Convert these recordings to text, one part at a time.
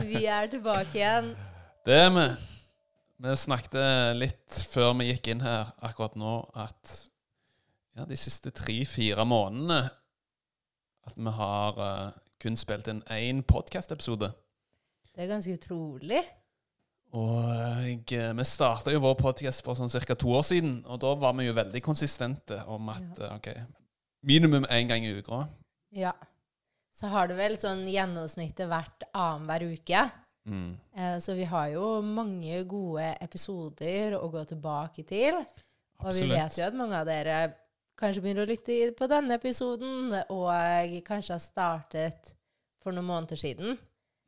vi er tilbake igjen. det er vi. Vi snakket litt før vi gikk inn her akkurat nå at ja, de siste tre-fire månedene at vi har uh, kun spilt inn én podkastepisode. Det er ganske utrolig. Og jeg, vi starta jo vår podcast for sånn ca. to år siden, og da var vi jo veldig konsistente om at ja. ok, minimum én gang i uka. Ja. Så har det vel sånn gjennomsnittet vært annenhver uke. Mm. Eh, Så vi har jo mange gode episoder å gå tilbake til. Og vi vet jo at mange av dere kanskje begynner å lytte på denne episoden, og kanskje har startet for noen måneder siden.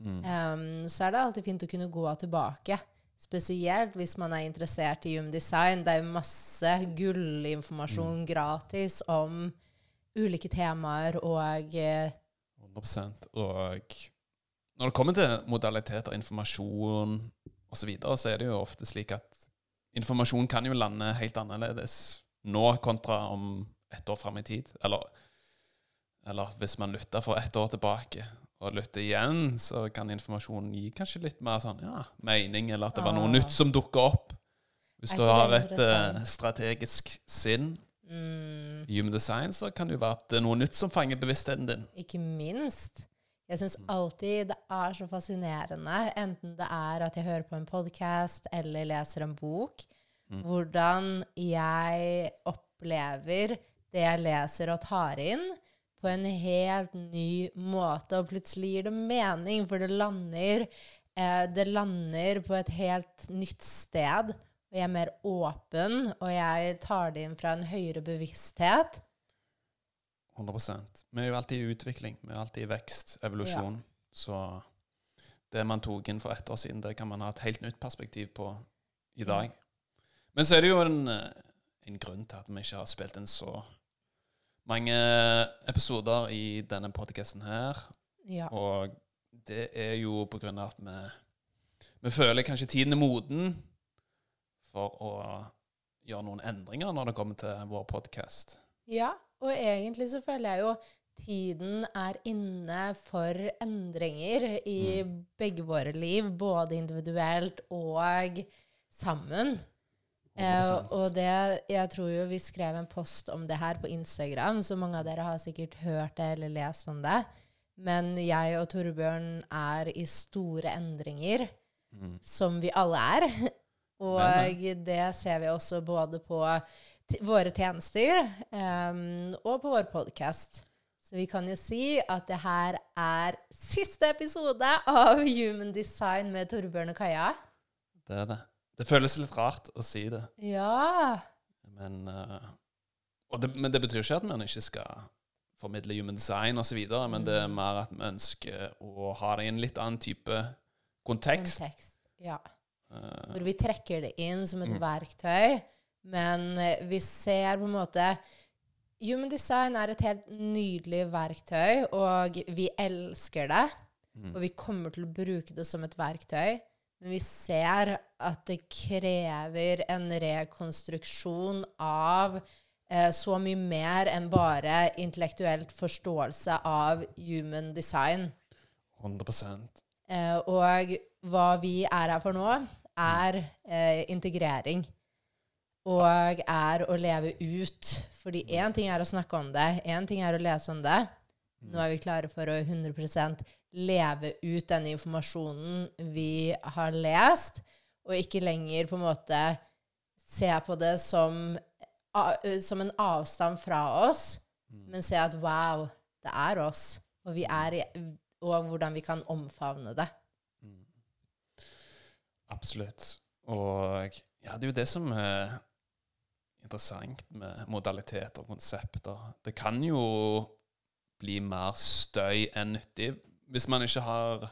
Mm. Um, så er det alltid fint å kunne gå tilbake. Spesielt hvis man er interessert i human design. Det er jo masse gullinformasjon Mm. gratis om ulike temaer og eh, 100 Og når det kommer til modaliteter, informasjon osv., så, videre, så er det jo ofte slik at informasjon kan jo lande helt annerledes nå kontra om ett år fram i tid. Eller, eller hvis man lytter for ett år tilbake og lytter igjen, så kan informasjonen gi kanskje litt mer sånn ja, mening, eller at det var noe Ah. nytt som dukka opp. Hvis du har et eh, strategisk sinn mm, human design, så kan det jo være at det er noe nytt som fanger bevisstheten din. Ikke minst. Jeg syns alltid det er så fascinerende, enten det er at jeg hører på en podkast eller leser en bok, Mm. hvordan jeg opplever det jeg leser og tar inn, på en helt ny måte. Og plutselig gir det mening, for det lander, eh, det lander på et helt nytt sted. Og jeg er mer åpen, og jeg tar det inn fra en høyere bevissthet. 100% Vi er jo alltid i utvikling. Vi er alltid i vekst, evolusjon. Så det man tok inn for ett år siden, det kan man ha et helt nytt perspektiv på i dag. Men så er det jo en, eh, en grunn til at vi ikke har spilt inn så mange episoder i denne podkasten her. Ja. Og det er jo på grunn av at vi, vi føler kanskje tiden er moden for å gjøre noen endringer når det kommer til vår podkast. Ja, og egentlig så føler jeg jo tiden er inne for endringer i begge våre liv, både individuelt og sammen. Eh, og det, jeg tror jo vi skrev en post om det her på Instagram, så mange av dere har sikkert hørt det eller lest om det. Men jeg og Torbjørn er i store endringer, Mm. som vi alle er. Og Men, det ser vi også både på våre tjenester um, og på vår podkast. Så vi kan jo si at det her er siste episode av Human Design med Torbjørn og Kaja. Det er det. Det føles litt rart å si det, Ja. men, uh, det, men det betyr ikke at man ikke skal formidle human design osv., men det er mer at vi ønsker å ha det i en litt annen type kontekst. Kontekst. Ja. Hvor vi trekker det inn som et Mm. verktøy, men eh, vi ser på en måte Human design er et helt nydelig verktøy, og vi elsker det. Mm. Og vi kommer til å bruke det som et verktøy. Men vi ser at det krever en rekonstruksjon av eh, så mye mer enn bare intellektuelt forståelse av human design. 100 Eh, og hva vi er her for nå, er eh, integrering. Og er å leve ut. Fordi én ting er å snakke om det, én ting er å lese om det. Nå er vi klare for å 100% leve ut den informasjonen vi har lest, og ikke lenger på en måte se på det som, som en avstand fra oss, men se at wow, det er oss. Og, vi er og hvordan vi kan omfavne det. Absolutt. Og ja, det er jo det som er interessant med modalitet og konsepter. Det kan jo bli mer støy enn nyttig hvis man ikke har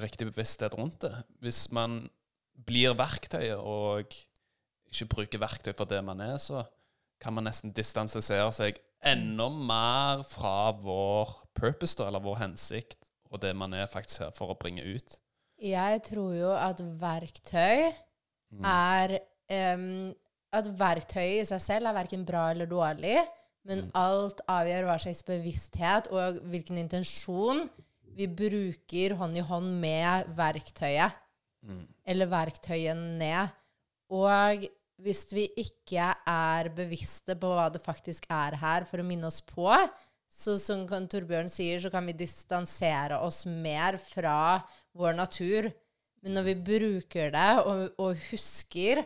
riktig bevissthet rundt det. Hvis man blir verktøyet og ikke bruker verktøy for det man er, så kan man nesten distansere seg enda mer fra vår purpose, eller vår hensikt, og det man er faktisk her for å bringe ut. Jeg tror jo at verktøy Mm. er um, At verktøyet i seg selv er verken bra eller dårlig, men alt avgjør hva slags bevissthet og hvilken intensjon vi bruker hånd i hånd med verktøyet. Mm. Eller verktøyene. Og hvis vi ikke er bevisste på hva det faktisk er her, for å minne oss på, så som Torbjørn sier, så kan vi distansere oss mer fra vår natur. Men når vi bruker det og, og husker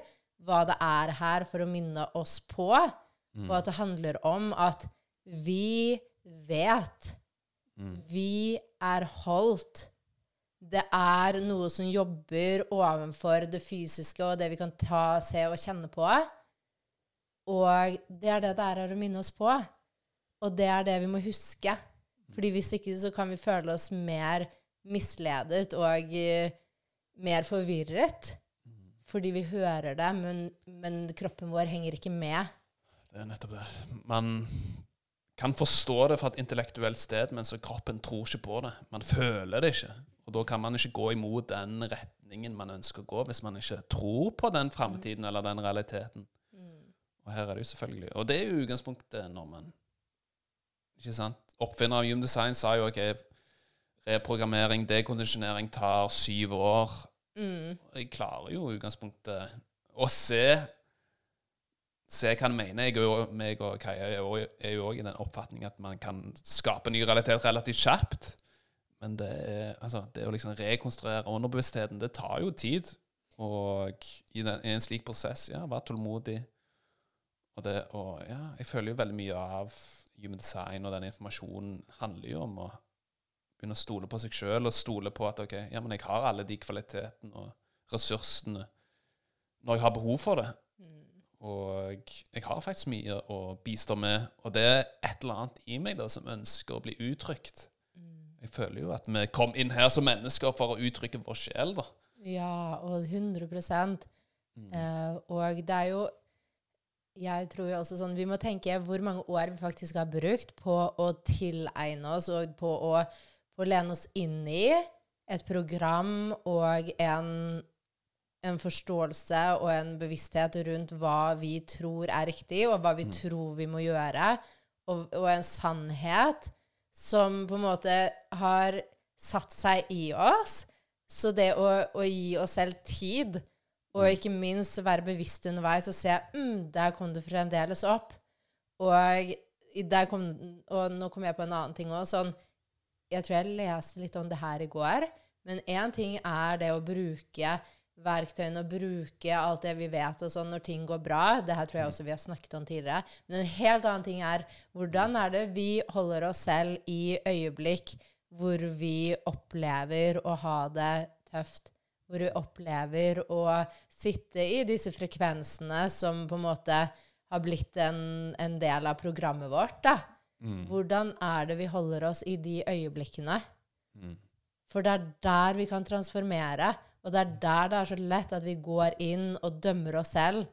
hva det er her for å minne oss på, og at det handler om at vi vet Vi er holdt. Det er noe som jobber ovenfor det fysiske og det vi kan ta, se og kjenne på. Og det er det det er å minne oss på. Og det er det vi må huske. Fordi hvis ikke så kan vi føle oss mer misledet og eh, mer forvirret. Fordi vi hører det, men, men kroppen vår henger ikke med. Det er nettopp det. Man kan forstå det fra et intellektuelt sted, men så kroppen tror ikke på det. Man føler det ikke. Og da kan man ikke gå imot den retningen man ønsker å gå, hvis man ikke tror på den framtiden eller den realiteten. Og her er det jo selvfølgelig Og det er jo utgangspunktet når man Ikke sant? Oppfinner av Hume Design sa jo ok, reprogrammering, dekondisjonering tar syv år. Mm. Jeg klarer jo i utgangspunktet å se Se hva han mener. Jeg og, meg og Kaja er jo- òg i den oppfatning at man kan skape ny realitet relativt kjapt. Men det, er, altså, det å liksom rekonstruere underbevisstheten, det tar jo tid. Og i, den, i en slik prosess, ja, vær tålmodig. Og, det, og ja, jeg føler jo veldig mye av human design og den informasjonen handler jo om å begynne å stole på seg sjøl og stole på at ok, ja, men jeg har alle de kvalitetene og ressursene når jeg har behov for det. Og jeg har faktisk mye å bistå med, og det er et eller annet i meg da som ønsker å bli uttrykt. Jeg føler jo at vi kom inn her som mennesker for å uttrykke vår sjel, da. Ja, og 100 eh, Og det er jo Jeg tror jo også sånn Vi må tenke hvor mange år vi faktisk har brukt på å tilegne oss og på å, på å lene oss inn i et program og en, en forståelse og en bevissthet rundt hva vi tror er riktig, og hva vi tror vi må gjøre, og, og en sannhet som på en måte har satt seg i oss. Så det å, å gi oss selv tid, og ikke minst være bevisst underveis og se mm, der kom det fremdeles opp. Og, kom, og nå kom jeg på en annen ting òg. Sånn, jeg tror jeg leste litt om det her i går. Men én ting er det å bruke verktøyene og bruke alt det vi vet og sånn når ting går bra. Det her tror jeg også vi har snakket om tidligere. Men en helt annen ting er hvordan er det vi holder oss selv i øyeblikk hvor vi opplever å ha det tøft. Hvor vi opplever å sitte i disse frekvensene som på en måte har blitt en, en del av programmet vårt. da. Hvordan er det vi holder oss i de øyeblikkene? For det er der vi kan transformere. Og det er der det er så lett at vi går inn og dømmer oss selv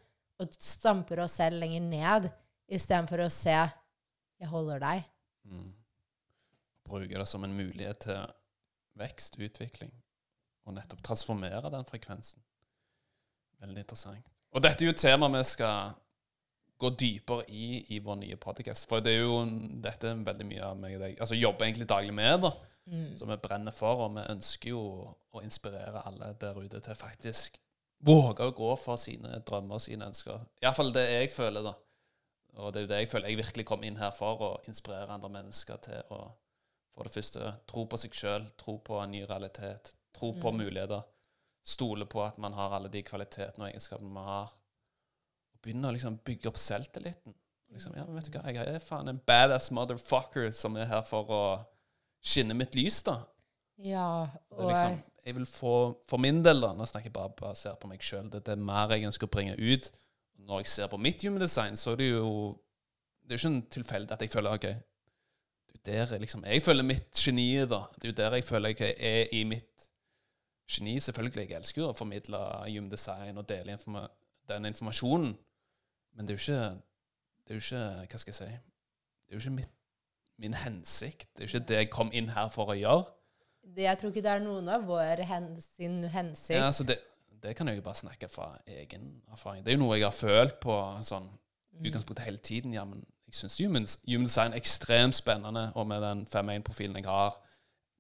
og stamper oss selv lenger ned, istedenfor å se 'Jeg holder deg'. Bruke det som en mulighet til vekst, utvikling, og nettopp transformere den frekvensen. Veldig interessant. Og dette er jo et tema vi skal gå dypere i i vår nye podcast. For det er jo dette er veldig mye av meg og deg altså jobber egentlig daglig med, da. Som vi brenner for, og vi ønsker jo å inspirere alle der ute til faktisk våge å gå for sine drømmer og sine ønsker. Iallfall det jeg føler, da. Og det er jo det jeg føler jeg virkelig kom inn her for, å inspirere andre mennesker til å for det første tro på seg sjøl, tro på en ny realitet, tro på muligheter. Stole på at man har alle de kvalitetene og egenskapene man har. Og begynne å liksom bygge opp selvtilliten. Liksom, ja, men vet du hva, Jeg er faen en badass motherfucker som er her for å skinne mitt lys, da. Ja, og liksom, jeg vil få, For min del, da, nå snakker jeg bare basert på meg sjøl, det er mer jeg ønsker å bringe ut. Når jeg ser på mitt human design, så er det jo Det er jo ikke en tilfeldig at jeg føler OK, det er der liksom Jeg føler mitt geni, da. Det er jo der jeg føler jeg er i mitt geni, selvfølgelig. Jeg elsker jo å formidle gymdesign design og dele informa den informasjonen. Men det er jo ikke Det er jo ikke Hva skal jeg si? Det er jo ikke mitt, min hensikt. Det er jo ikke det jeg kom inn her for å gjøre. Det, jeg tror ikke det er noen av vår hen, sin hensikt. Ja, altså det, det kan jeg jo bare snakke fra egen erfaring. Det er jo noe jeg har følt på sånn Mm. utgangspunktet hele tiden. Ja, men jeg syns human design er ekstremt spennende, og med den 5-1-profilen jeg har,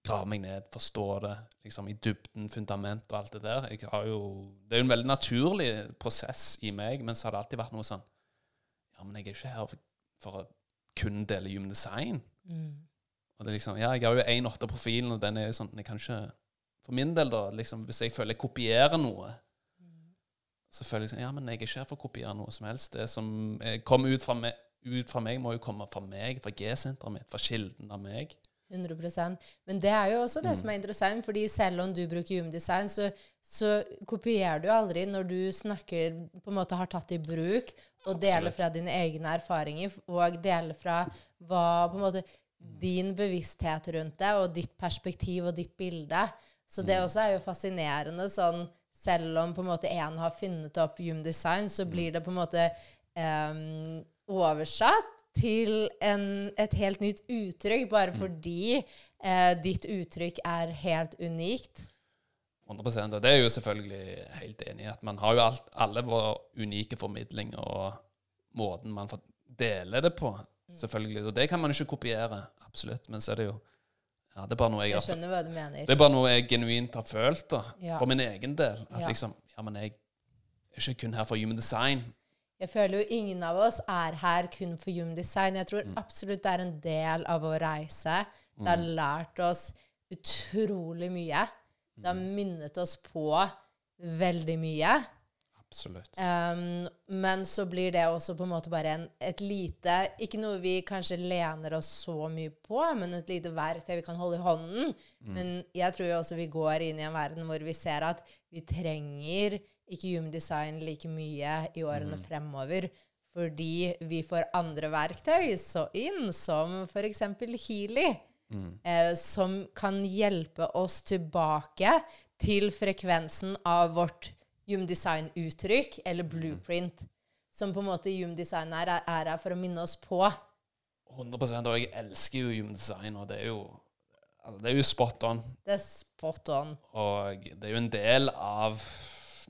grave meg ned, forstå det liksom i dybden, fundament og alt det der. Jeg har jo, det er jo en veldig naturlig prosess i meg, men så har det alltid vært noe sånn Ja, men jeg er ikke her for, for å kun dele human design. Mm. Og det er liksom, ja, jeg har jo 1.8-profilen, og den er jo sånn Jeg kan ikke For min del, da, liksom, hvis jeg føler jeg kopierer noe, så føler jeg sånn Ja, men jeg er ikke her for å kopiere noe som helst. Det som eh, kommer ut fra meg, ut fra meg må jo komme fra meg, fra G-senteret mitt, fra kilden av meg. 100 Men det er jo også det Mm. som er interessant, fordi selv om du bruker human design, så, så kopierer du aldri når du snakker på en måte har tatt i bruk og deler Absolutt. fra dine egne erfaringer og deler fra hva på en måte din bevissthet rundt det og ditt perspektiv og ditt bilde. Så det også er jo fascinerende sånn selv om på en måte én har funnet opp human design, så blir det på en måte um, oversatt til en, et helt nytt uttrykk, bare fordi eh, ditt uttrykk er helt unikt. 100 Og det er jo selvfølgelig helt enig i. At man har jo alt, alle våre unike formidling og måten man får dele det på. Selvfølgelig. Og det kan man ikke kopiere, absolutt. Men så er det jo ja, Det er bare noe jeg Jeg skjønner hva du mener. Det er bare noe jeg genuint har følt, da. Ja. For min egen del. At Ja. liksom Ja, men jeg er ikke kun her for human design. Jeg føler jo ingen av oss er her kun for Jumdesign. design. Jeg Mm. tror absolutt det er en del av vår reise. Det har lært oss utrolig mye. Det har Mm. minnet oss på veldig mye. Absolutt. Um, men så blir det også på en måte bare en, et lite Ikke noe vi kanskje lener oss så mye på, men et lite verktøy vi kan holde i hånden. Men jeg tror jo også vi går inn i en verden hvor vi ser at vi trenger ikke human design like mye i årene fremover. Fordi vi får andre verktøy så inn, som f.eks. Healy. Eh, som kan hjelpe oss tilbake til frekvensen av vårt human design-uttrykk, eller blueprint. Som på en måte human design er, er her for å minne oss på. 100 Og jeg elsker jo human design, og det er jo altså, Det er jo spot on. Det er spot on. Og det er jo en del av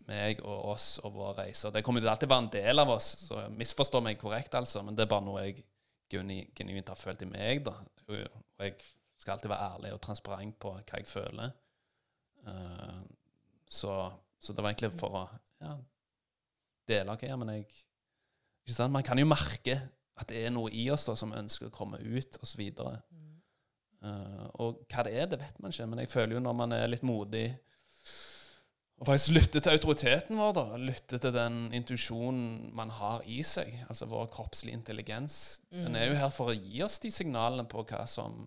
meg og oss og vår reise. Det kommer jo alltid være en del av oss, så misforstå meg korrekt, altså. Men det er bare noe jeg genuint har følt i meg, da. Og jeg skal alltid være ærlig og transparent på hva jeg føler. Eh, så, så det var egentlig for å ja, dele OK, ja, men jeg ikke sant? Man kan jo merke at det er noe i oss da som ønsker å komme ut, osv. Uh, og hva det er, det vet man ikke, men jeg føler jo når man er litt modig og faktisk lytte til autoriteten vår, da, Lytte til den intuisjonen man har i seg, altså vår kroppslige intelligens, den er jo her for å gi oss de signalene på hva som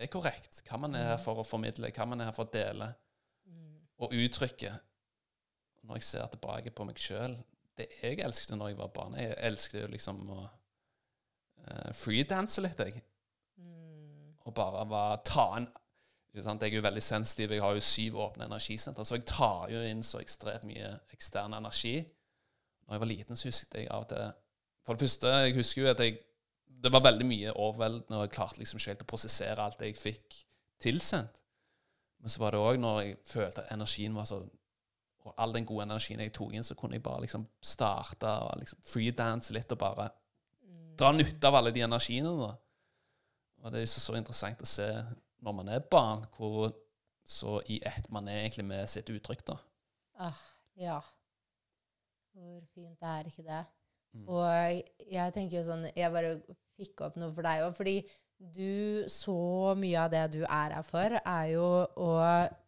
er korrekt, hva man er her for å formidle, hva man er her for å dele. Og uttrykke. Når jeg ser tilbake på meg sjøl Det jeg elsket når jeg var barn, jeg elsket jo liksom å uh, freedanse litt, jeg. Og bare var, ta en? Jeg er jo veldig sensitiv. Jeg har jo syv åpne energisenter, så jeg tar jo inn så ekstremt mye ekstern energi. Når jeg var liten, så husket jeg av og til For det første, jeg husker jo at jeg Det var veldig mye overveldende, og jeg klarte liksom ikke helt å prosessere alt det jeg fikk tilsendt. Men så var det òg når jeg følte at energien var så Og all den gode energien jeg tok inn, så kunne jeg bare liksom starte og liksom freedance litt og bare dra nytte av alle de energiene. da. Og det er jo så, så interessant å se når man er barn, hvor så i ett man er egentlig med sitt uttrykk, da. Ah, ja. Hvor fint er ikke det? Mm. Og jeg tenker jo sånn Jeg bare fikk opp noe for deg òg, fordi du Så mye av det du er her for, er jo å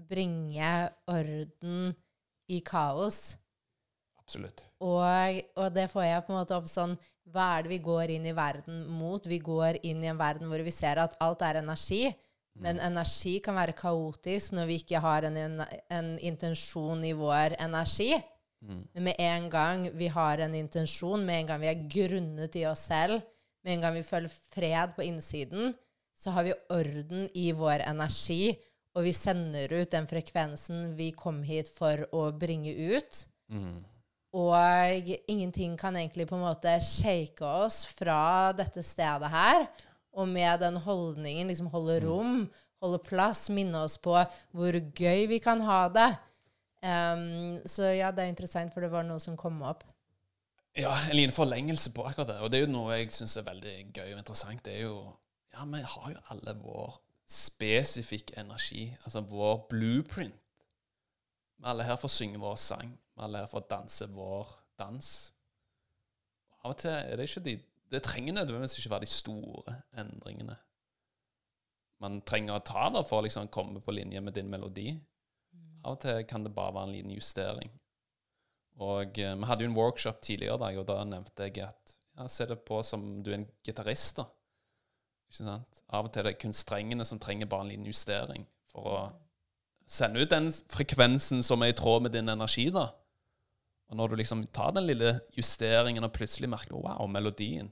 bringe orden i kaos. Absolutt. Og, og det får jeg på en måte opp sånn Hva er det vi går inn i verden mot? Vi går inn i en verden hvor vi ser at alt er energi. Men energi kan være kaotisk når vi ikke har en, en, en intensjon i vår energi. Men med en gang vi har en intensjon, med en gang vi er grunnet i oss selv, med en gang vi føler fred på innsiden, så har vi orden i vår energi, og vi sender ut den frekvensen vi kom hit for å bringe ut. Mm. Og ingenting kan egentlig på en måte shake oss fra dette stedet her. Og med den holdningen liksom holde rom, holde plass, minne oss på hvor gøy vi kan ha det. Um, så ja, det er interessant, for det var noe som kom opp. Ja, en liten forlengelse på akkurat det. Og det er jo noe jeg syns er veldig gøy og interessant. Det er jo Ja, vi har jo alle vår spesifikke energi, altså vår blueprint. Vi alle her for å synge vår sang. Vi alle her for å danse vår dans. Av og til er det ikke de Det trenger nødvendigvis ikke være de store endringene. Man trenger å ta det for å liksom komme på linje med din melodi. Av og til kan det bare være en liten justering. Og eh, vi hadde jo en workshop tidligere i dag, og da nevnte jeg at ja, se det på som du er en gitarist. da. Ikke sant? Av og til er det kun strengene som trenger bare en liten justering for å sende ut den frekvensen som er i tråd med din energi. da. Og når du liksom tar den lille justeringen og plutselig merker wow, melodien,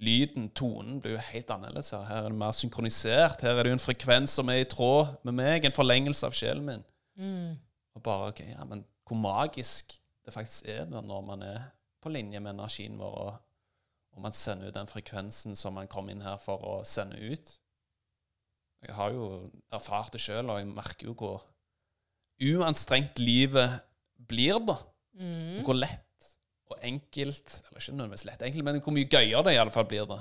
lyden, tonen blir jo helt annerledes her. Her er det mer synkronisert. Her er det jo en frekvens som er i tråd med meg, en forlengelse av sjelen min. Mm. Og bare ok, ja, men hvor magisk det faktisk er det når man er på linje med energien vår, og, og man sender ut den frekvensen som man kom inn her for å sende ut. Jeg har jo erfart det sjøl, og jeg merker jo hvor uanstrengt livet blir, da. Mm. Hvor lett og enkelt Eller ikke nødvendigvis lett, enkelt, men hvor mye gøyere det i alle fall blir det.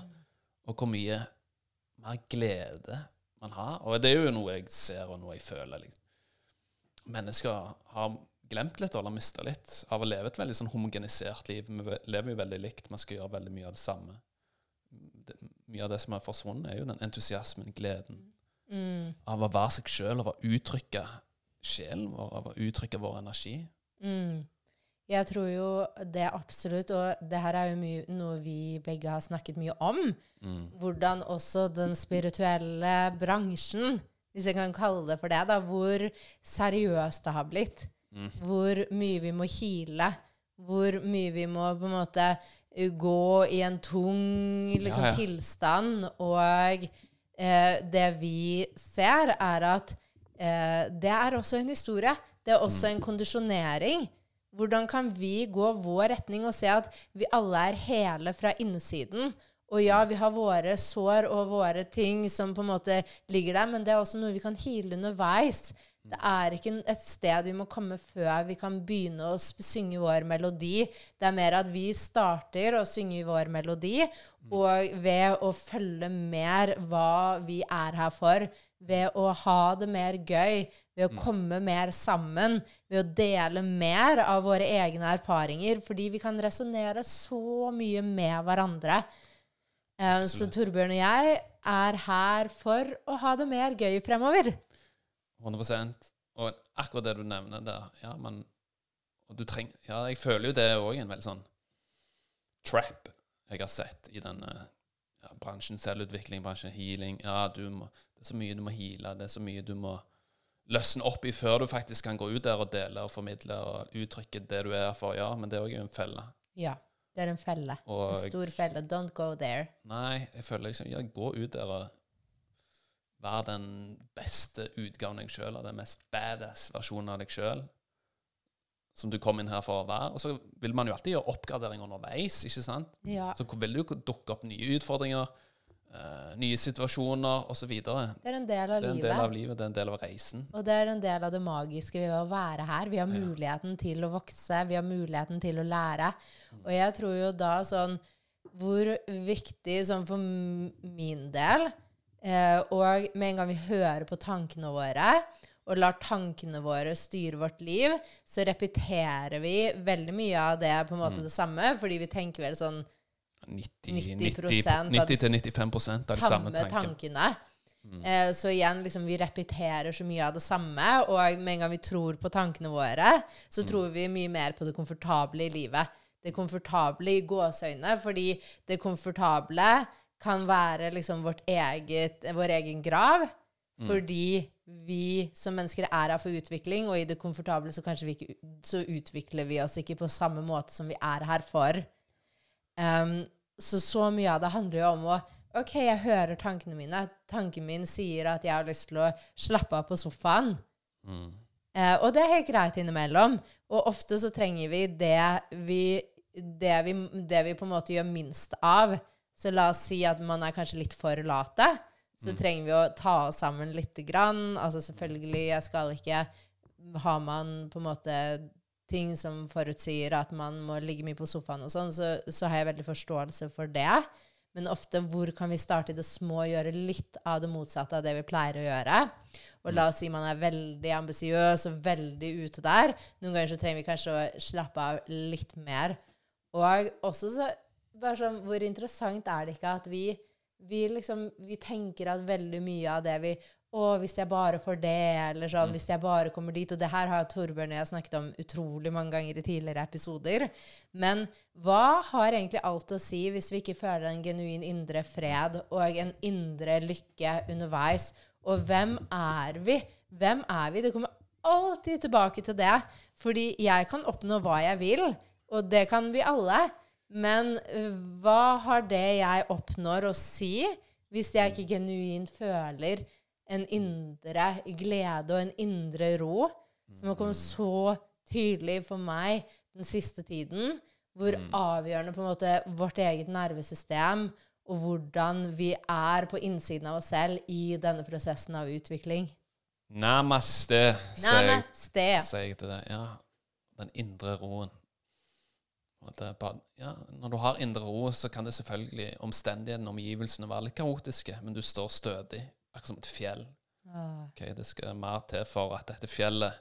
Og hvor mye mer glede man har. Og det er jo noe jeg ser, og noe jeg føler. Liksom. Mennesker har glemt litt eller mista litt av å leve et veldig sånn homogenisert liv. Vi lever jo veldig likt, man skal gjøre veldig mye av det samme. Det, mye av det som har forsvunnet, er jo den entusiasmen, gleden Mm. av å være seg sjøl, av å uttrykke sjelen vår, av å uttrykke vår energi. Mm. Jeg tror jo det absolutt, og det her er jo mye, noe vi begge har snakket mye om. Hvordan også den spirituelle bransjen, hvis jeg kan kalle det for det, da, hvor seriøst det har blitt. Hvor mye vi må hile. Hvor mye vi må på en måte gå i en tung liksom, Ja, ja. tilstand. Og eh, det vi ser, er at eh, det er også en historie. Det er også en kondisjonering. Hvordan kan vi gå vår retning og se at vi alle er hele fra innsiden? Og ja, vi har våre sår og våre ting som på en måte ligger der, men det er også noe vi kan heale underveis. Det er ikke et sted vi må komme før vi kan begynne å synge vår melodi. Det er mer at vi starter å synge vår melodi, og ved å følge mer hva vi er her for, ved å ha det mer gøy, ved å komme mer sammen, ved å dele mer av våre egne erfaringer, fordi vi kan resonnere så mye med hverandre. Eh, så Torbjørn og jeg er her for å ha det mer gøy fremover. 100 Og akkurat det du nevner der Ja, men du treng, Ja, jeg føler jo det er òg en veldig sånn trap jeg har sett i denne ja, bransjen. Selvutvikling, bransjen healing. Ja, du må, det er så mye du må heale. Det er så mye du må løsne opp i før du faktisk kan gå ut der og dele og formidle og uttrykke det du er for. Ja, men det er òg en felle. Ja, det er en felle. Og En stor felle. Don't go there. Nei, jeg føler liksom Ja, gå ut der og vær den beste utgaven av deg sjøl, og den mest badass versjonen av deg sjøl. Som du kom inn her for å være. Og så vil man jo alltid gjøre oppgradering underveis, ikke sant? Ja. Så vil det jo dukke opp nye utfordringer, eh, nye situasjoner osv. Det Det er en del av er en livet. del av livet, det er en del av reisen. Og det er en del av det magiske ved å være her. Vi har muligheten til å vokse, vi har muligheten til å lære. Og jeg tror jo da sånn Hvor viktig sånn for min del eh, Og med en gang vi hører på tankene våre, og lar tankene våre styre vårt liv, så repeterer vi veldig mye av det på en måte det samme, fordi vi tenker vel sånn 90-95% av de samme tankene. tankene. Eh, så igjen, liksom, vi repeterer så mye av det samme, og med en gang vi tror på tankene våre, så tror vi mye mer på det komfortable i livet. Det komfortable i gåseøyne, fordi det komfortable kan være liksom vårt eget, vår egen grav, fordi vi som mennesker er her for utvikling, og i det komfortable så vi ikke, så utvikler vi oss ikke på samme måte som vi er her for. Um, så så mye av det handler jo om å OK, jeg hører tankene mine. Tanken min sier at jeg har lyst til å slappe av på sofaen. Mm. Eh, og det er helt greit innimellom. Og ofte så trenger vi det vi, det vi det vi på en måte gjør minst av. Så la oss si at man er kanskje litt for late. Så trenger vi å ta oss sammen lite grann. Altså selvfølgelig, jeg skal ikke Har man på en måte ting som forutsier at man må ligge mye på sofaen og sånn, så, så har jeg veldig forståelse for det. Men ofte hvor kan vi starte i det små og gjøre litt av det motsatte av det vi pleier å gjøre? Og la oss si man er veldig ambisiøs og veldig ute der. Noen ganger så trenger vi kanskje å slappe av litt mer. Og også så bare sånn, Hvor interessant er det ikke at vi, vi liksom Vi tenker at veldig mye av det vi å, hvis jeg bare får det, eller sånn, hvis jeg bare kommer dit. Og det her har Torbjørn og jeg snakket om utrolig mange ganger i tidligere episoder. Men hva har egentlig alt å si hvis vi ikke føler en genuin indre fred og en indre lykke underveis? Og hvem er vi? Hvem er vi? Det kommer alltid tilbake til det. Fordi jeg kan oppnå hva jeg vil, og det kan vi alle. Men øh, hva har det jeg oppnår, å si hvis jeg ikke genuint føler en indre glede og en indre ro som har kommet så tydelig for meg den siste tiden, hvor avgjørende på en måte vårt eget nervesystem og hvordan vi er på innsiden av oss selv i denne prosessen av utvikling. Namaste, sier jeg, Namaste. sier jeg til deg. Ja, den indre roen. Bare, ja, når du har indre ro, så kan det selvfølgelig omstendighetene, omgivelsene, være litt kaotiske, men du står stødig, akkurat som et fjell. Ah, Ok, Det skal mer til for at dette fjellet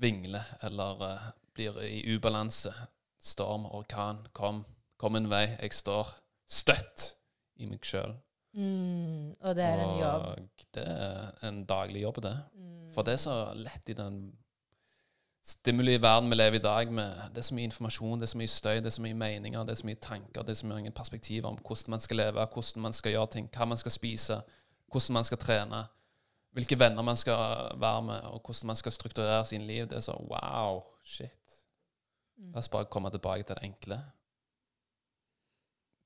vingler eller uh, blir i ubalanse. Storm, orkan, kom. Kom en vei. Jeg står støtt i meg sjøl. Mm, og det er en jobb. Og det er en daglig jobb, det. Mm. For det er så lett i den stimuli-verden vi lever i dag med Det er så mye informasjon, det er så mye støy, det er så mye meninger, det er så mye tanker, det er så mange perspektiver om hvordan man skal leve, hvordan man skal gjøre ting, hva man skal spise, hvordan man skal trene, hvilke venner man skal være med, og hvordan man skal strukturere sin liv. Det er så wow, shit. La oss bare komme tilbake til det enkle.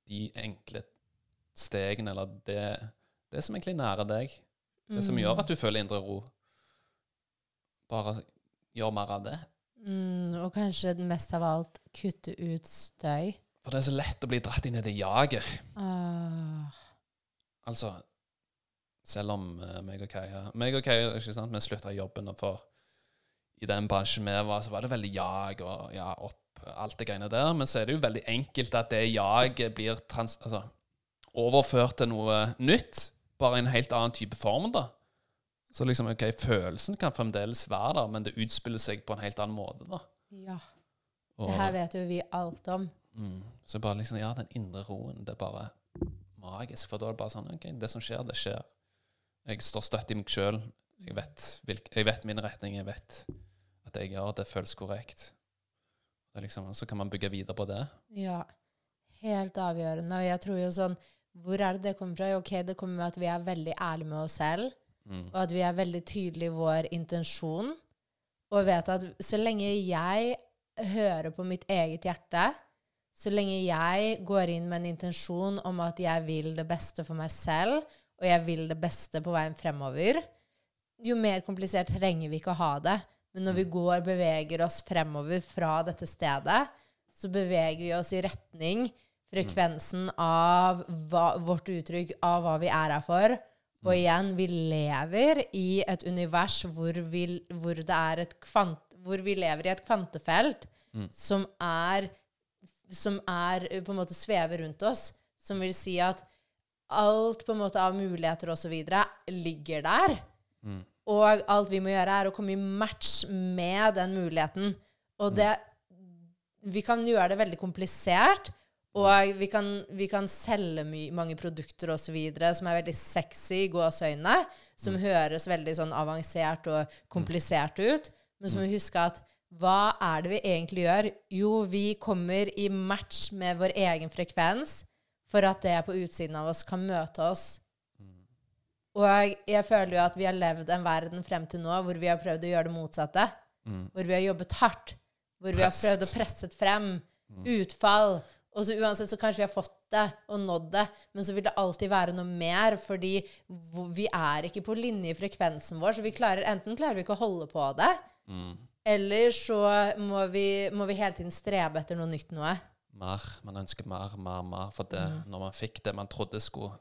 De enkle stegene, eller det, det som egentlig nærer deg. Det som gjør at du føler indre ro. Bare gjør mer av det. Mm, og kanskje mest av alt kutte ut støy. For det er så lett å bli dratt inn i det jaget. Ah, Altså, selv om uh, meg og Kaja meg og Kaja, ikke sant, Vi slutta jobben, for i den bransjen vi var, så var det veldig jag og ja, opp, alt det greiene der. Men så er det jo veldig enkelt at det jaget blir trans, altså, overført til noe nytt. Bare i en helt annen type form, da. Så liksom, ok, følelsen kan fremdeles være der, men det utspiller seg på en helt annen måte, da. ja. Og- Det her vet jo vi alt om. Mm. Så bare liksom, ja, den indre roen, det er bare magisk. For da er det bare sånn, ok, det som skjer, det skjer. Jeg står støtt i meg sjøl. Jeg, jeg vet min retning. Jeg vet at det jeg gjør, det føles korrekt. Det liksom, så kan man bygge videre på det. Ja. Helt avgjørende. Og jeg tror jo sånn Hvor er det det kommer fra? Ok, det kommer med at vi er veldig ærlige med oss selv, Mm. og at vi er veldig tydelige i vår intensjon, og vet at så lenge jeg hører på mitt eget hjerte, så lenge jeg går inn med en intensjon om at jeg vil det beste for meg selv, og jeg vil det beste på veien fremover, jo mer komplisert trenger vi ikke å ha det. Men når vi går, beveger oss fremover fra dette stedet, så beveger vi oss i retning frekvensen av hva, vårt uttrykk av hva vi er her for. Og igjen, vi lever i et univers hvor vi, hvor det er et kvant, hvor vi lever i et kvantefelt som er som er eh, på en måte svever rundt oss. Som vil si at alt på en måte av muligheter osv. ligger der. Og alt vi må gjøre, er å komme i match med den muligheten. Og det Vi kan gjøre det veldig komplisert. Og vi kan, vi kan selge mange produkter osv. som er veldig sexy i gåseøynene. Som høres veldig sånn avansert og komplisert ut. Men så må vi huske at hva er det vi egentlig gjør? Jo, vi kommer i match med vår egen frekvens for at det på utsiden av oss kan møte oss. Og jeg føler jo at vi har levd en verden frem til nå hvor vi har prøvd å gjøre det motsatte. Hvor vi har jobbet hardt. Hvor vi har prøvd å presse frem utfall Og så uansett så kanskje vi har fått det og nådd det, men så vil det alltid være noe mer, fordi vi er ikke på linje i frekvensen vår, så vi klarer, enten klarer vi ikke å holde på det, eller så må vi, må vi hele tiden strebe etter noe nytt noe. Mer. Man ønsker mer, mer, mer. For det, Mm. når man fikk det man trodde skulle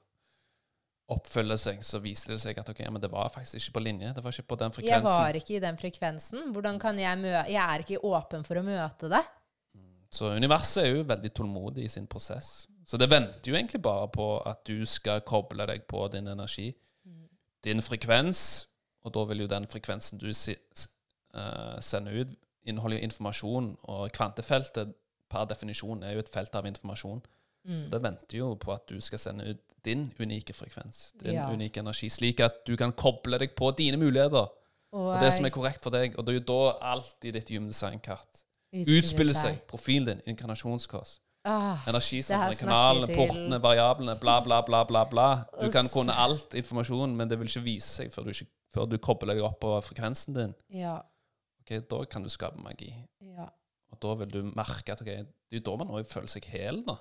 oppfylle seg, så viste det seg at okay, men det var faktisk ikke på linje. Det var ikke på den frekvensen. Jeg var ikke i den frekvensen. Hvordan kan jeg møte Jeg er ikke åpen for å møte det. Så universet er jo veldig tålmodig i sin prosess. Så det venter jo egentlig bare på at du skal koble deg på din energi, din frekvens, og da vil jo den frekvensen du eh, sender ut, inneholde jo informasjon, og kvantefeltet per definisjon er jo et felt av informasjon. Mm. Så det venter jo på at du skal sende ut din unike frekvens, din Ja. unike energi, slik at du kan koble deg på dine muligheter, og det som er korrekt for deg. Og det er jo da alt i ditt human design-kart utspiller seg. Profilen din, inkarnasjonskurs, Ah, energisentrene, kanalene, portene, variablene, bla, bla, bla, bla. bla. Du Og kan kunne alt informasjon, men det vil ikke vise seg før du, ikke, før du kobler deg opp på frekvensen din. ja, Ok, Da kan du skape magi. ja. Og da vil du merke at okay, det er da man føler seg hel, da.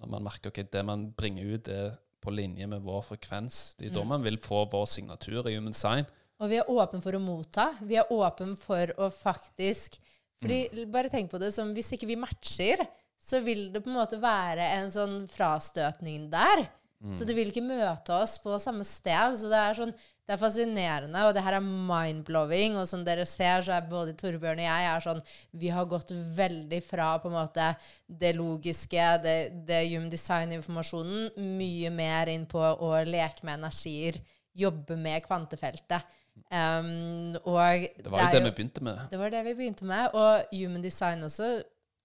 Når man merker ok, det man bringer ut, er på linje med vår frekvens. Det er jo da Mm. man vil få vår signatur i human sign. Og vi er åpne for å motta. Vi er åpne for å faktisk Fordi, Mm. bare tenk på det som hvis ikke vi matcher, så vil det på en måte være en sånn frastøtning der. Mm. Så det vil ikke møte oss på samme sted. Så det er sånn det er fascinerende, og det her er mind-blowing. Og som dere ser, så er både Torbjørn og jeg er sånn Vi har gått veldig fra på en måte det logiske, det, det human design-informasjonen, mye mer inn på å leke med energier, jobbe med kvantefeltet. Um, og Det var jo er det vi begynte med. det var det vi begynte med. Og human design også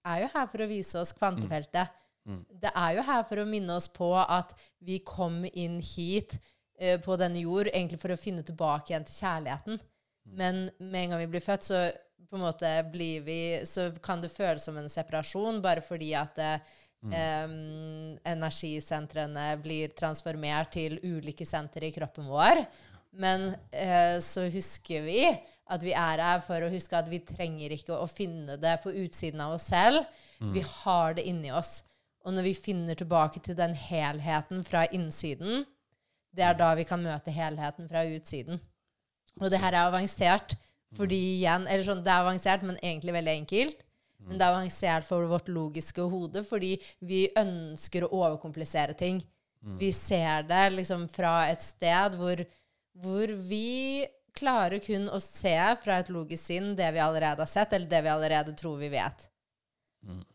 er jo her for å vise oss kvantefeltet. Mm. Det er jo her for å minne oss på at vi kom inn hit eh, på denne jord egentlig for å finne tilbake igjen til kjærligheten. Men med en gang vi blir født, så på en måte blir vi Så kan det føles som en separasjon, bare fordi at eh, em, energisentrene blir transformert til ulike sentre i kroppen vår. Men eh, så husker vi at vi er her for å huske at vi trenger ikke å finne det på utsiden av oss selv. Vi har det inni oss. Og når vi finner tilbake til den helheten fra innsiden, det er da vi kan møte helheten fra utsiden. Og det her er avansert. Fordi igjen, eller sånn, Det er avansert, men egentlig veldig enkelt. Men det er avansert for vårt logiske hode, fordi vi ønsker å overkomplisere ting. Vi ser det liksom fra et sted hvor, hvor vi klarer kun å se fra et logisk sinn det vi allerede har sett, eller det vi allerede tror vi vet.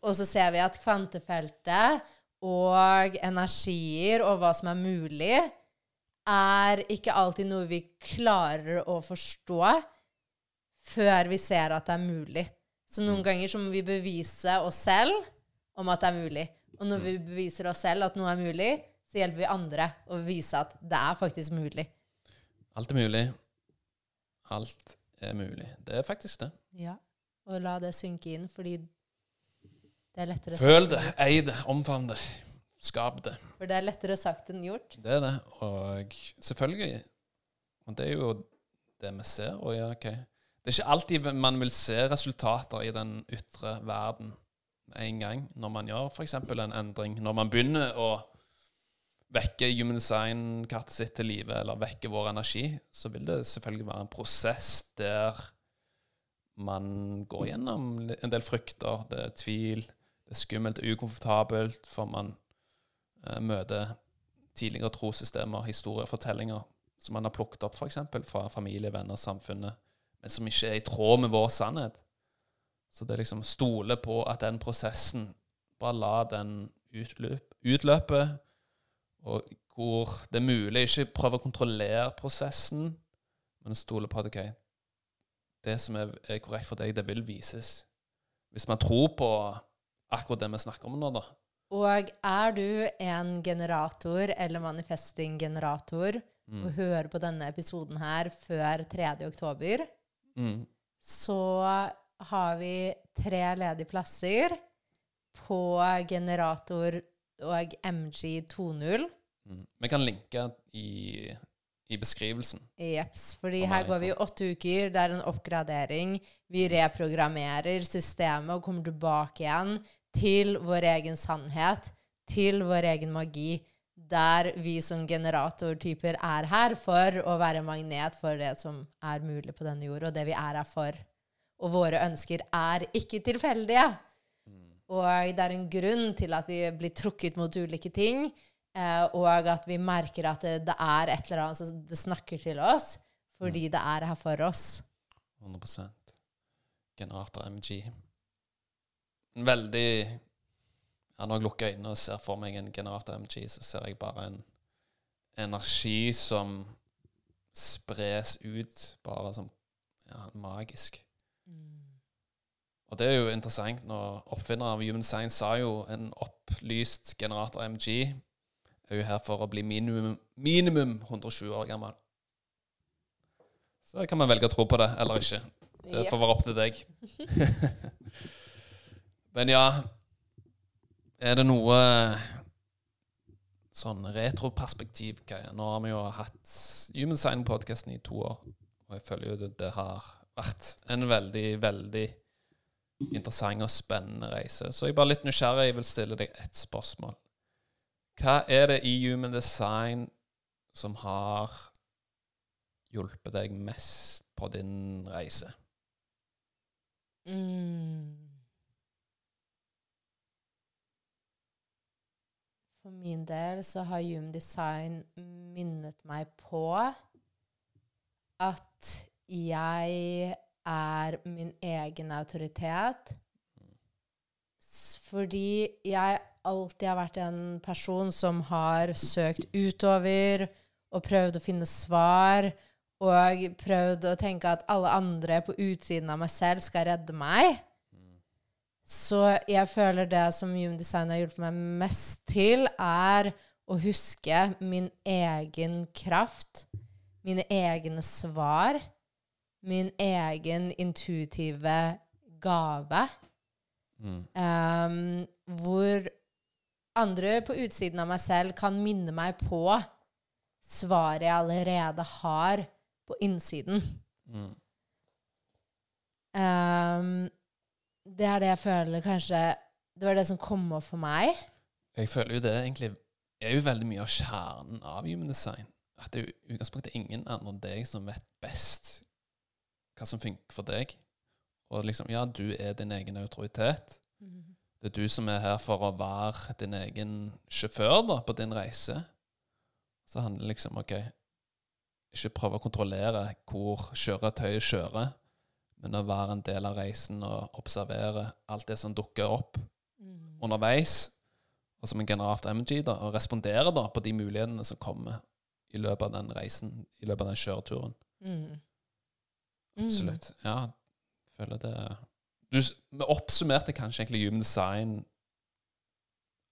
Og så ser vi at kvantefeltet og energier og hva som er mulig, er ikke alltid noe vi klarer å forstå før vi ser at det er mulig. Så noen ganger så må vi bevise oss selv om at det er mulig. Og når vi beviser oss selv at noe er mulig, så hjelper vi andre å vise at det er faktisk mulig. Alt er mulig. Alt er mulig. Det er faktisk det. Ja. Og la det synke inn, fordi det er lettere å Føl det, ei det, omfavn det. Skap det. For det er lettere sagt enn gjort. Det er det. Og selvfølgelig Og det er jo det vi ser. Og ja, ok. Det er ikke alltid man vil se resultater i den ytre verden en gang når man gjør f.eks. en endring. Når man begynner å vekke human design-kartet sitt til live, eller vekke vår energi, så vil det selvfølgelig være en prosess der man går gjennom en del frykter. Det er tvil, det er skummelt, det er ukomfortabelt, for man møter tidligere trossystemer, historier, fortellinger som man har plukket opp f.eks. fra familie, venner, samfunnet, men som ikke er i tråd med vår sannhet. Så det er liksom stole på at den prosessen Bare la den utløp, utløpe, og hvor det er mulig. Ikke prøve å kontrollere prosessen, men stole på at ok, det som er korrekt for deg, det vil vises. Hvis man tror på akkurat det vi snakker om nå, da. Og er du en generator eller manifesting-generator Mm. og hører på denne episoden her før 3. oktober, Mm. så har vi tre ledige plasser på generator og MG 2.0. Mm. Vi kan linke i, i beskrivelsen. Jeps. Fordi her her går vi i åtte uker. Det er en oppgradering. Vi reprogrammerer systemet og kommer tilbake igjen til vår egen sannhet, til vår egen magi, der vi som generatortyper er her for å være magnet for det som er mulig på denne jord, og det vi er her for. Og våre ønsker er ikke tilfeldige. Og det er en grunn til at vi blir trukket mot ulike ting, eh, og at vi merker at det, det er et eller annet som det snakker til oss, fordi det er her for oss. 100 Generator MG. Veldig ja, Når jeg lukker øynene og ser for meg en generator MG, så ser jeg bare en energi som spres ut, bare som ja, magisk. Og det er jo interessant når oppfinneren av Human Science sa jo en opplyst generator MG er jo her for å bli minimum, minimum 120 år gammel. Så kan man velge å tro på det eller ikke. Det får være opp til deg. Men ja Er det noe sånn retroperspektiv? Nå har vi jo hatt Human Sign-podkasten i to år, og jeg føler jo det, det har vært en veldig, veldig interessant og spennende reise. Så jeg er bare litt nysgjerrig. Jeg vil stille deg ett spørsmål. Hva er det i Human Design som har hjulpet deg mest på din reise? Mm. For min del så har Hume Design minnet meg på at jeg er min egen autoritet. Fordi jeg alltid har vært en person som har søkt utover og prøvd å finne svar. Og prøvd å tenke at alle andre på utsiden av meg selv skal redde meg. Så jeg føler det som Human Design har hjulpet meg mest til, er å huske min egen kraft, mine egne svar, min egen intuitive gave. Mm. Um, hvor andre på utsiden av meg selv kan minne meg på svaret jeg allerede har på innsiden. Mm. Ehm, det er det jeg føler kanskje Det var det som kom opp for meg. Jeg føler jo det egentlig er jo veldig mye av kjernen av human design. At det er jo utgangspunktet ingen andre enn deg som vet best hva som funker for deg. Og liksom, ja, du er din egen autoritet. Det er du som er her for å være din egen sjåfør da, på din reise. Så handler det liksom OK Ikke prøve å kontrollere hvor kjøretøyet kjører, men å være en del av reisen og observere alt det som dukker opp underveis. Og som en generator MG, da, og respondere da på de mulighetene som kommer i løpet av den reisen, i løpet av den kjøreturen. Mm. Mm. Absolutt. Ja, jeg føler det du, Vi oppsummerte kanskje egentlig human design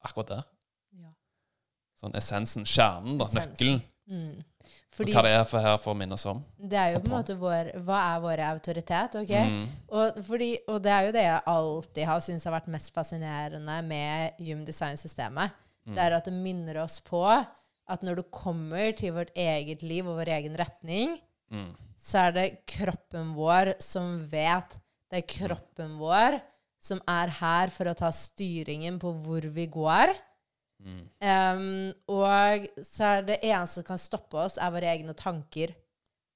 akkurat der. Ja. Sånn essensen, kjernen, da, Essens. nøkkelen. Mm. Fordi hva det er for her for å minne oss om. det er jo på en måte vår Hva er vår autoritet? ok? Mm. Og, fordi, og det er jo det jeg alltid har syntes har vært mest fascinerende med Human Design-systemet. Mm. Det er at det minner oss på at når du kommer til vårt eget liv og vår egen retning, Mm. så er det kroppen vår som vet. Det er kroppen vår som er her for å ta styringen på hvor vi går. Mm. Um, og så er det eneste som kan stoppe oss, er våre egne tanker.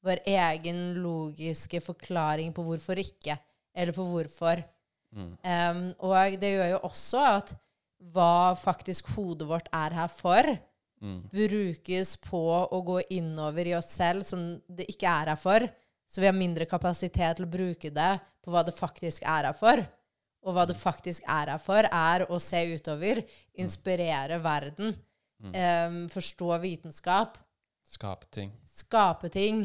Vår egen logiske forklaring på hvorfor ikke, eller på hvorfor. Mm. Um, og det gjør jo også at hva faktisk hodet vårt er her for, Mm. brukes på å gå innover i oss selv som det ikke er her for. Så vi har mindre kapasitet til å bruke det på hva det faktisk er her for. Og hva det faktisk er her for, er å se utover, inspirere verden, um, forstå vitenskap, Skape ting. skape ting.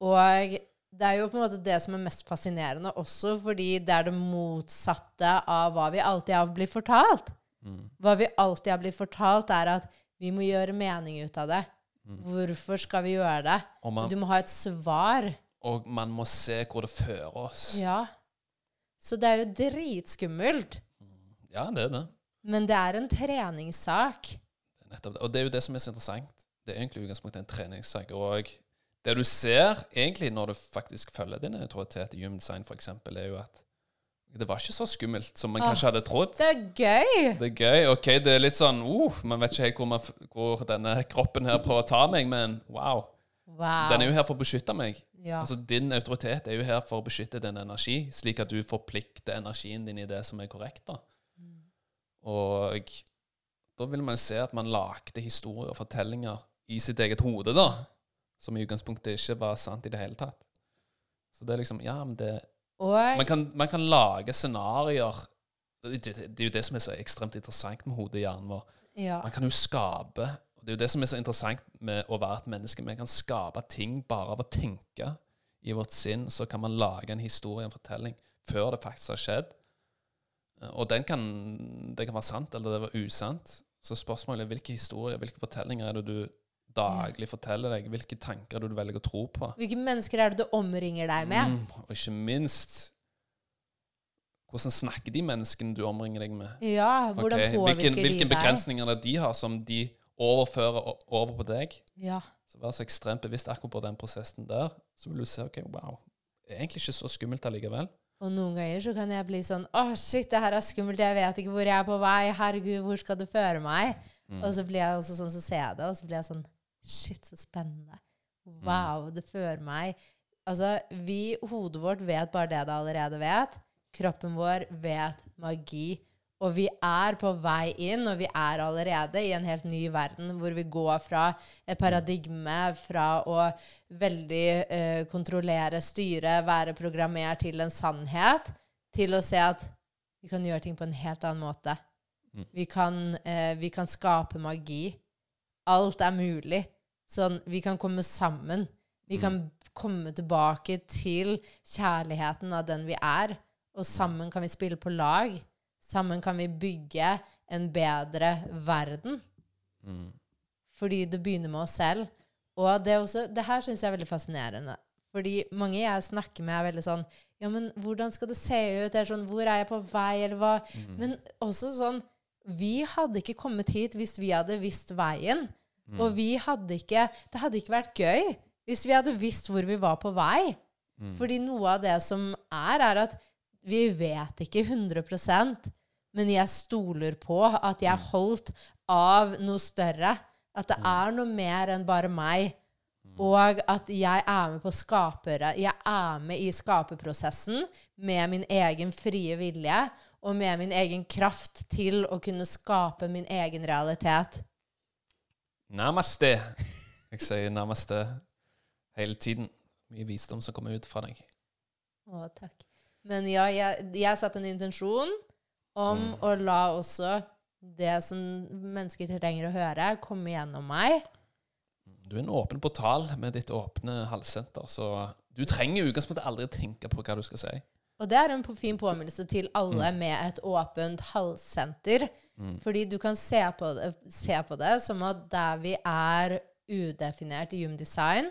Og det er jo på en måte det som er mest fascinerende også, fordi det er det motsatte av hva vi alltid har blitt fortalt. Mm. Hva vi alltid har blitt fortalt, er at vi må gjøre mening ut av det. Mm. Hvorfor skal vi gjøre det? Man, Du må ha et svar. og man må se hvor det fører oss. Ja. Så det er jo dritskummelt. Ja, det er det. Men det er en treningssak. Nettopp det. Og det er jo det som er så interessant. Det er egentlig utgangspunktet en treningssak. Og det du ser egentlig når du faktisk følger din autoritet i human design, f.eks., er jo at Det var ikke så skummelt som man Ah. kanskje hadde trodd. Det er gøy! Det er gøy. Ok, det er litt sånn uh, Man vet ikke helt hvor, man, hvor denne kroppen her prøver å ta meg, men wow. Wow. Den er jo her for å beskytte meg. Ja. Altså Din autoritet er jo her for å beskytte din energi, slik at du forplikter energien din i det som er korrekt. da. Og da vil man se at man lagde historier og fortellinger i sitt eget hode, da. Som i utgangspunktet ikke var sant i det hele tatt. Så det er liksom Ja, men det Man kan, man kan lage scenarioer. Det, det, det er jo det som er så ekstremt interessant med hodet og hjernen vår. ja. Man kan jo skape Det er jo det som er så interessant med å være et menneske. Vi kan skape ting bare av å tenke i vårt sinn. Så kan man lage en historie, en fortelling, før det faktisk har skjedd. Og den kan, det kan være sant, eller det var usant. Så spørsmålet er hvilke historier, hvilke fortellinger er det du daglig forteller deg? Hvilke tanker er det du velger å tro på? Hvilke mennesker er det du omringer deg med? Mm, og ikke minst Hvordan snakker de menneskene du omringer deg med? Ja, hvordan okay. påvirker hvilken, de hvilke begrensninger er de har, som de overfører o- over på deg? Ja. Så vær så ekstremt bevisst akkurat på den prosessen der. Så vil du se ok, wow, det er egentlig ikke så skummelt allikevel. Og noen ganger så kan jeg bli sånn Å, shit, det her er skummelt. Jeg vet ikke hvor jeg er på vei. Herregud, hvor skal det føre meg? Mm. Og så blir jeg også sånn, så ser jeg det, og så blir jeg sånn Shit, så spennende. Wow, det fører meg Altså, vi, hodet vårt vet bare det det allerede vet. Kroppen vår vet magi. Og vi er på vei inn, og vi er allerede i en helt ny verden hvor vi går fra et paradigme fra å veldig eh, kontrollere, styre, være programmert til en sannhet, til å se at vi kan gjøre ting på en helt annen måte. Vi kan, eh, vi kan skape magi. Alt er mulig. Sånn, vi kan komme sammen. Vi kan komme tilbake til kjærligheten av den vi er. Og sammen kan vi spille på lag. Sammen kan vi bygge en bedre verden. Mm. Fordi det begynner med oss selv. Og det, er også, det her syns jeg er veldig fascinerende. Fordi mange jeg snakker med, er veldig sånn Ja, men hvordan skal det se ut? Er sånn, Hvor er jeg på vei? Eller hva? Men også sånn Vi hadde ikke kommet hit hvis vi hadde visst veien. Og vi hadde ikke Det hadde ikke vært gøy hvis vi hadde visst hvor vi var på vei. Fordi noe av det som er, er at vi vet ikke 100% men jeg stoler på at jeg er holdt av noe større. At det er noe mer enn bare meg. Og at jeg er med på skapere. Jeg er med i skaperprosessen med min egen frie vilje og med min egen kraft til å kunne skape min egen realitet. Namaste. Jeg sier namaste hele tiden. Mye visdom som kommer ut fra deg. Å, takk. Men ja, jeg, jeg satte en intensjon om å la også det som mennesker trenger å høre, komme gjennom meg. Du er en åpen portal med ditt åpne halssenter, så du trenger i utgangspunktet aldri tenke på hva du skal si. Og det er en fin påminnelse til alle med et åpent halssenter. Fordi du kan se på, det, se på det som at der vi er udefinert i Human Design,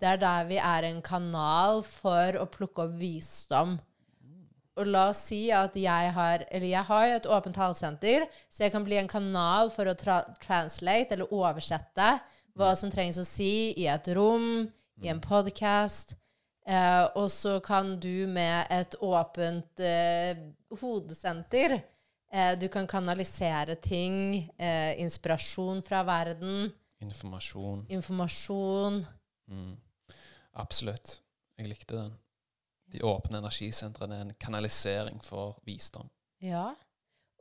det er der vi er en kanal for å plukke opp visdom. Og la oss si at jeg har Eller jeg har et åpent talesenter, så jeg kan bli en kanal for å tra translate, eller oversette, hva som trengs å si i et rom, i en podkast. Eh, og så kan du med et åpent eh, hodesenter eh, Du kan kanalisere ting, eh, inspirasjon fra verden, Informasjon. informasjon. Mm. Absolutt. Jeg likte den. De åpne energisentrene er en kanalisering for visdom. Ja.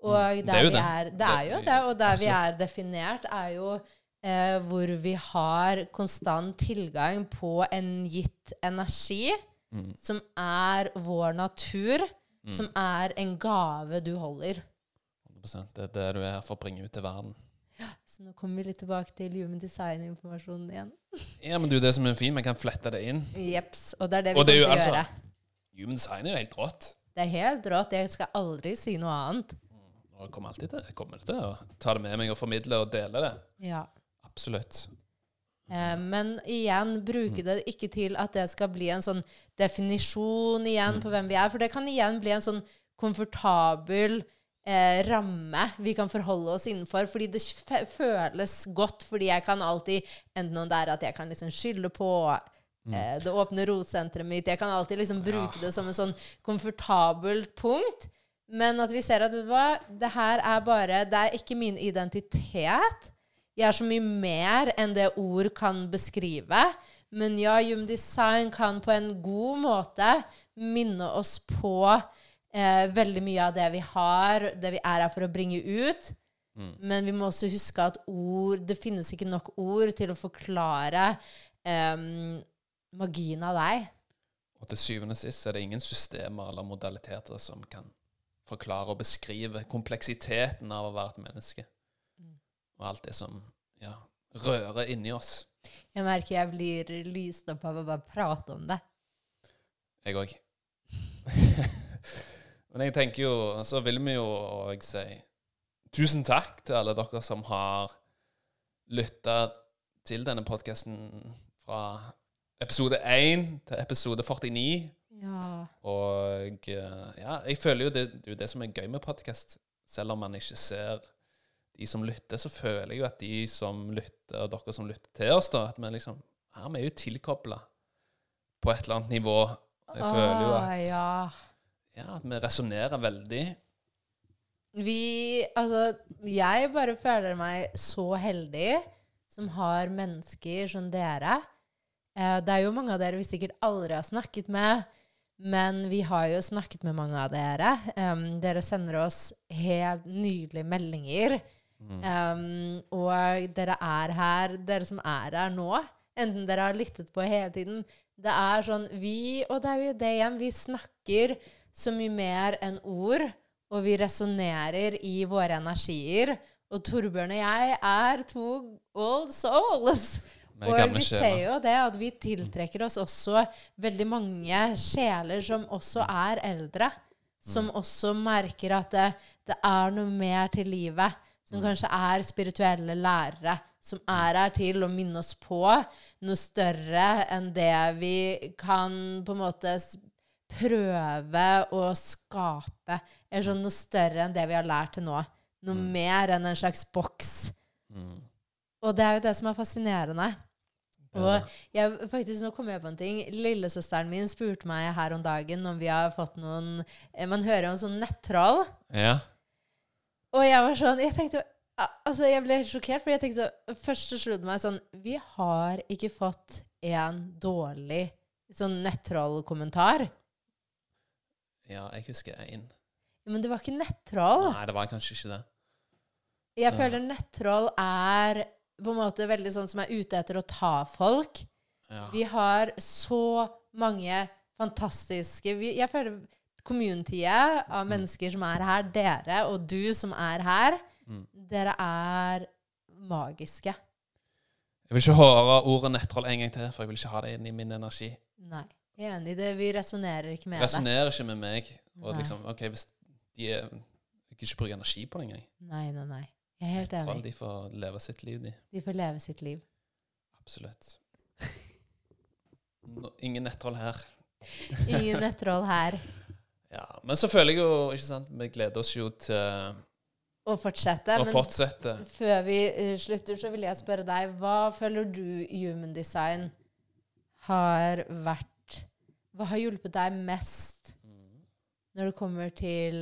Og Mm. Det er jo vi det. er Det Det- er jo det. Og der vi er definert, er jo eh, hvor vi har konstant tilgang på en gitt energi, Mm. som er vår natur, som er en gave du holder. 100%. Det er det du er her for å bringe ut til verden. Så nå kommer vi litt tilbake til human design-informasjonen igjen. Ja, men du, det som er fint, vi kan flette det inn. Jeps. Og det er det vi Og det er kommer til å altså- gjøre. Human design er jo helt rått. Det er helt rått. Jeg skal aldri si noe annet. Og jeg kommer alltid til, jeg kommer til å ta det med meg og formidle og dele det. Ja. Absolutt. Eh, men igjen, bruke det ikke til at det skal bli en sånn definisjon igjen på hvem vi er. For det kan igjen bli en sånn komfortabel eh, ramme vi kan forholde oss innenfor. Fordi det føles godt, fordi jeg kan alltid Enten om det er at jeg kan liksom skylde på eh, det åpne rotsenteret mitt. Jeg kan alltid liksom bruke det som en sånn komfortabelt punkt. Men at vi ser at hva, det her er bare Det er ikke min identitet. Jeg er så mye mer enn det ord kan beskrive. Men ja, Human Design kan på en god måte minne oss på eh, veldig mye av det vi har, det vi er her for å bringe ut. Men vi må også huske at ord Det finnes ikke nok ord til å forklare em, magien av deg. Og til syvende og sist er det ingen systemer eller modaliteter som kan forklare og beskrive kompleksiteten av å være et menneske. Og alt det som ja, rører inni oss. Jeg merker jeg blir lyst opp av å bare prate om det. Jeg òg. Men jeg tenker jo Så vil vi jo òg si tusen takk til alle dere som har lytta til denne podkasten fra episode 1 til episode 49. Ja. Og eh, ja, jeg føler jo det, det er jo det som er gøy med podkast. Selv om man ikke ser de som lytter, så føler jeg jo at de som lytter, og dere som lytter til oss, da, at vi liksom her vi er jo tilkobla på et eller annet nivå. Jeg føler jo at, ja. ja, at vi resonnerer veldig. Vi Altså, jeg bare føler meg så heldig som har mennesker som dere. Eh, det er jo mange av dere vi sikkert aldri har snakket med, men vi har jo snakket med mange av dere. Um, dere sender oss helt nydelige meldinger. Em, og dere er her, dere som er her nå, enten dere har lyttet på hele tiden Det er sånn Vi, og det er jo det igjen, vi snakker så mye mer enn ord, og vi resonnerer i våre energier. Og Torbjørn og jeg er to old souls. Og vi ser jo det at vi tiltrekker oss også veldig mange sjeler som også er eldre. Som også merker at det, det er noe mer til livet. Som kanskje er spirituelle lærere. Som er her til å minne oss på noe større enn det vi kan på en måte prøve å skape. Eller sånn noe større enn det vi har lært til nå. Noe mer enn en slags boks. Mm. Og det er jo det som er fascinerende. Og jeg, faktisk, nå kommer jeg på en ting. Lillesøsteren min spurte meg her om dagen om vi har fått noen eh, Man hører om sånn nettroll. Ja. Og jeg var sånn Jeg tenkte Altså, jeg ble helt sjokkert, for jeg tenkte Først så slo det meg sånn Vi har ikke fått en dårlig sånn nettrollkommentar. ja, jeg husker én. Men det var ikke nettroll. Nei, det var kanskje ikke det. Jeg føler nettroll er på en måte veldig sånn som er ute etter å ta folk. Ja. Vi har så mange fantastiske vi, Jeg føler communityet av mennesker som er her, dere og du som er her, Mm. dere er magiske. Jeg vil ikke høre ordet nettroll en gang til, for jeg vil ikke ha det inn i min energi. Nei. Jeg er enig i det. Vi resonnerer ikke med Det resonnerer ikke med meg. Og Nei. liksom, ok, hvis de er, jeg kan ikke bruke energi på det engang. Nei, nei, nei. Jeg er helt enig. de får leve sitt liv, de. De får leve sitt liv. Absolutt. No, Ingen nettroll her. Ingen nettroll her. Ja, Men så føler jeg jo ikke sant, Vi gleder oss jo til Å fortsette. å Men fortsette. før vi eh, slutter, så vil jeg spørre deg, hva føler du human design har vært Hva har hjulpet deg mest når det kommer til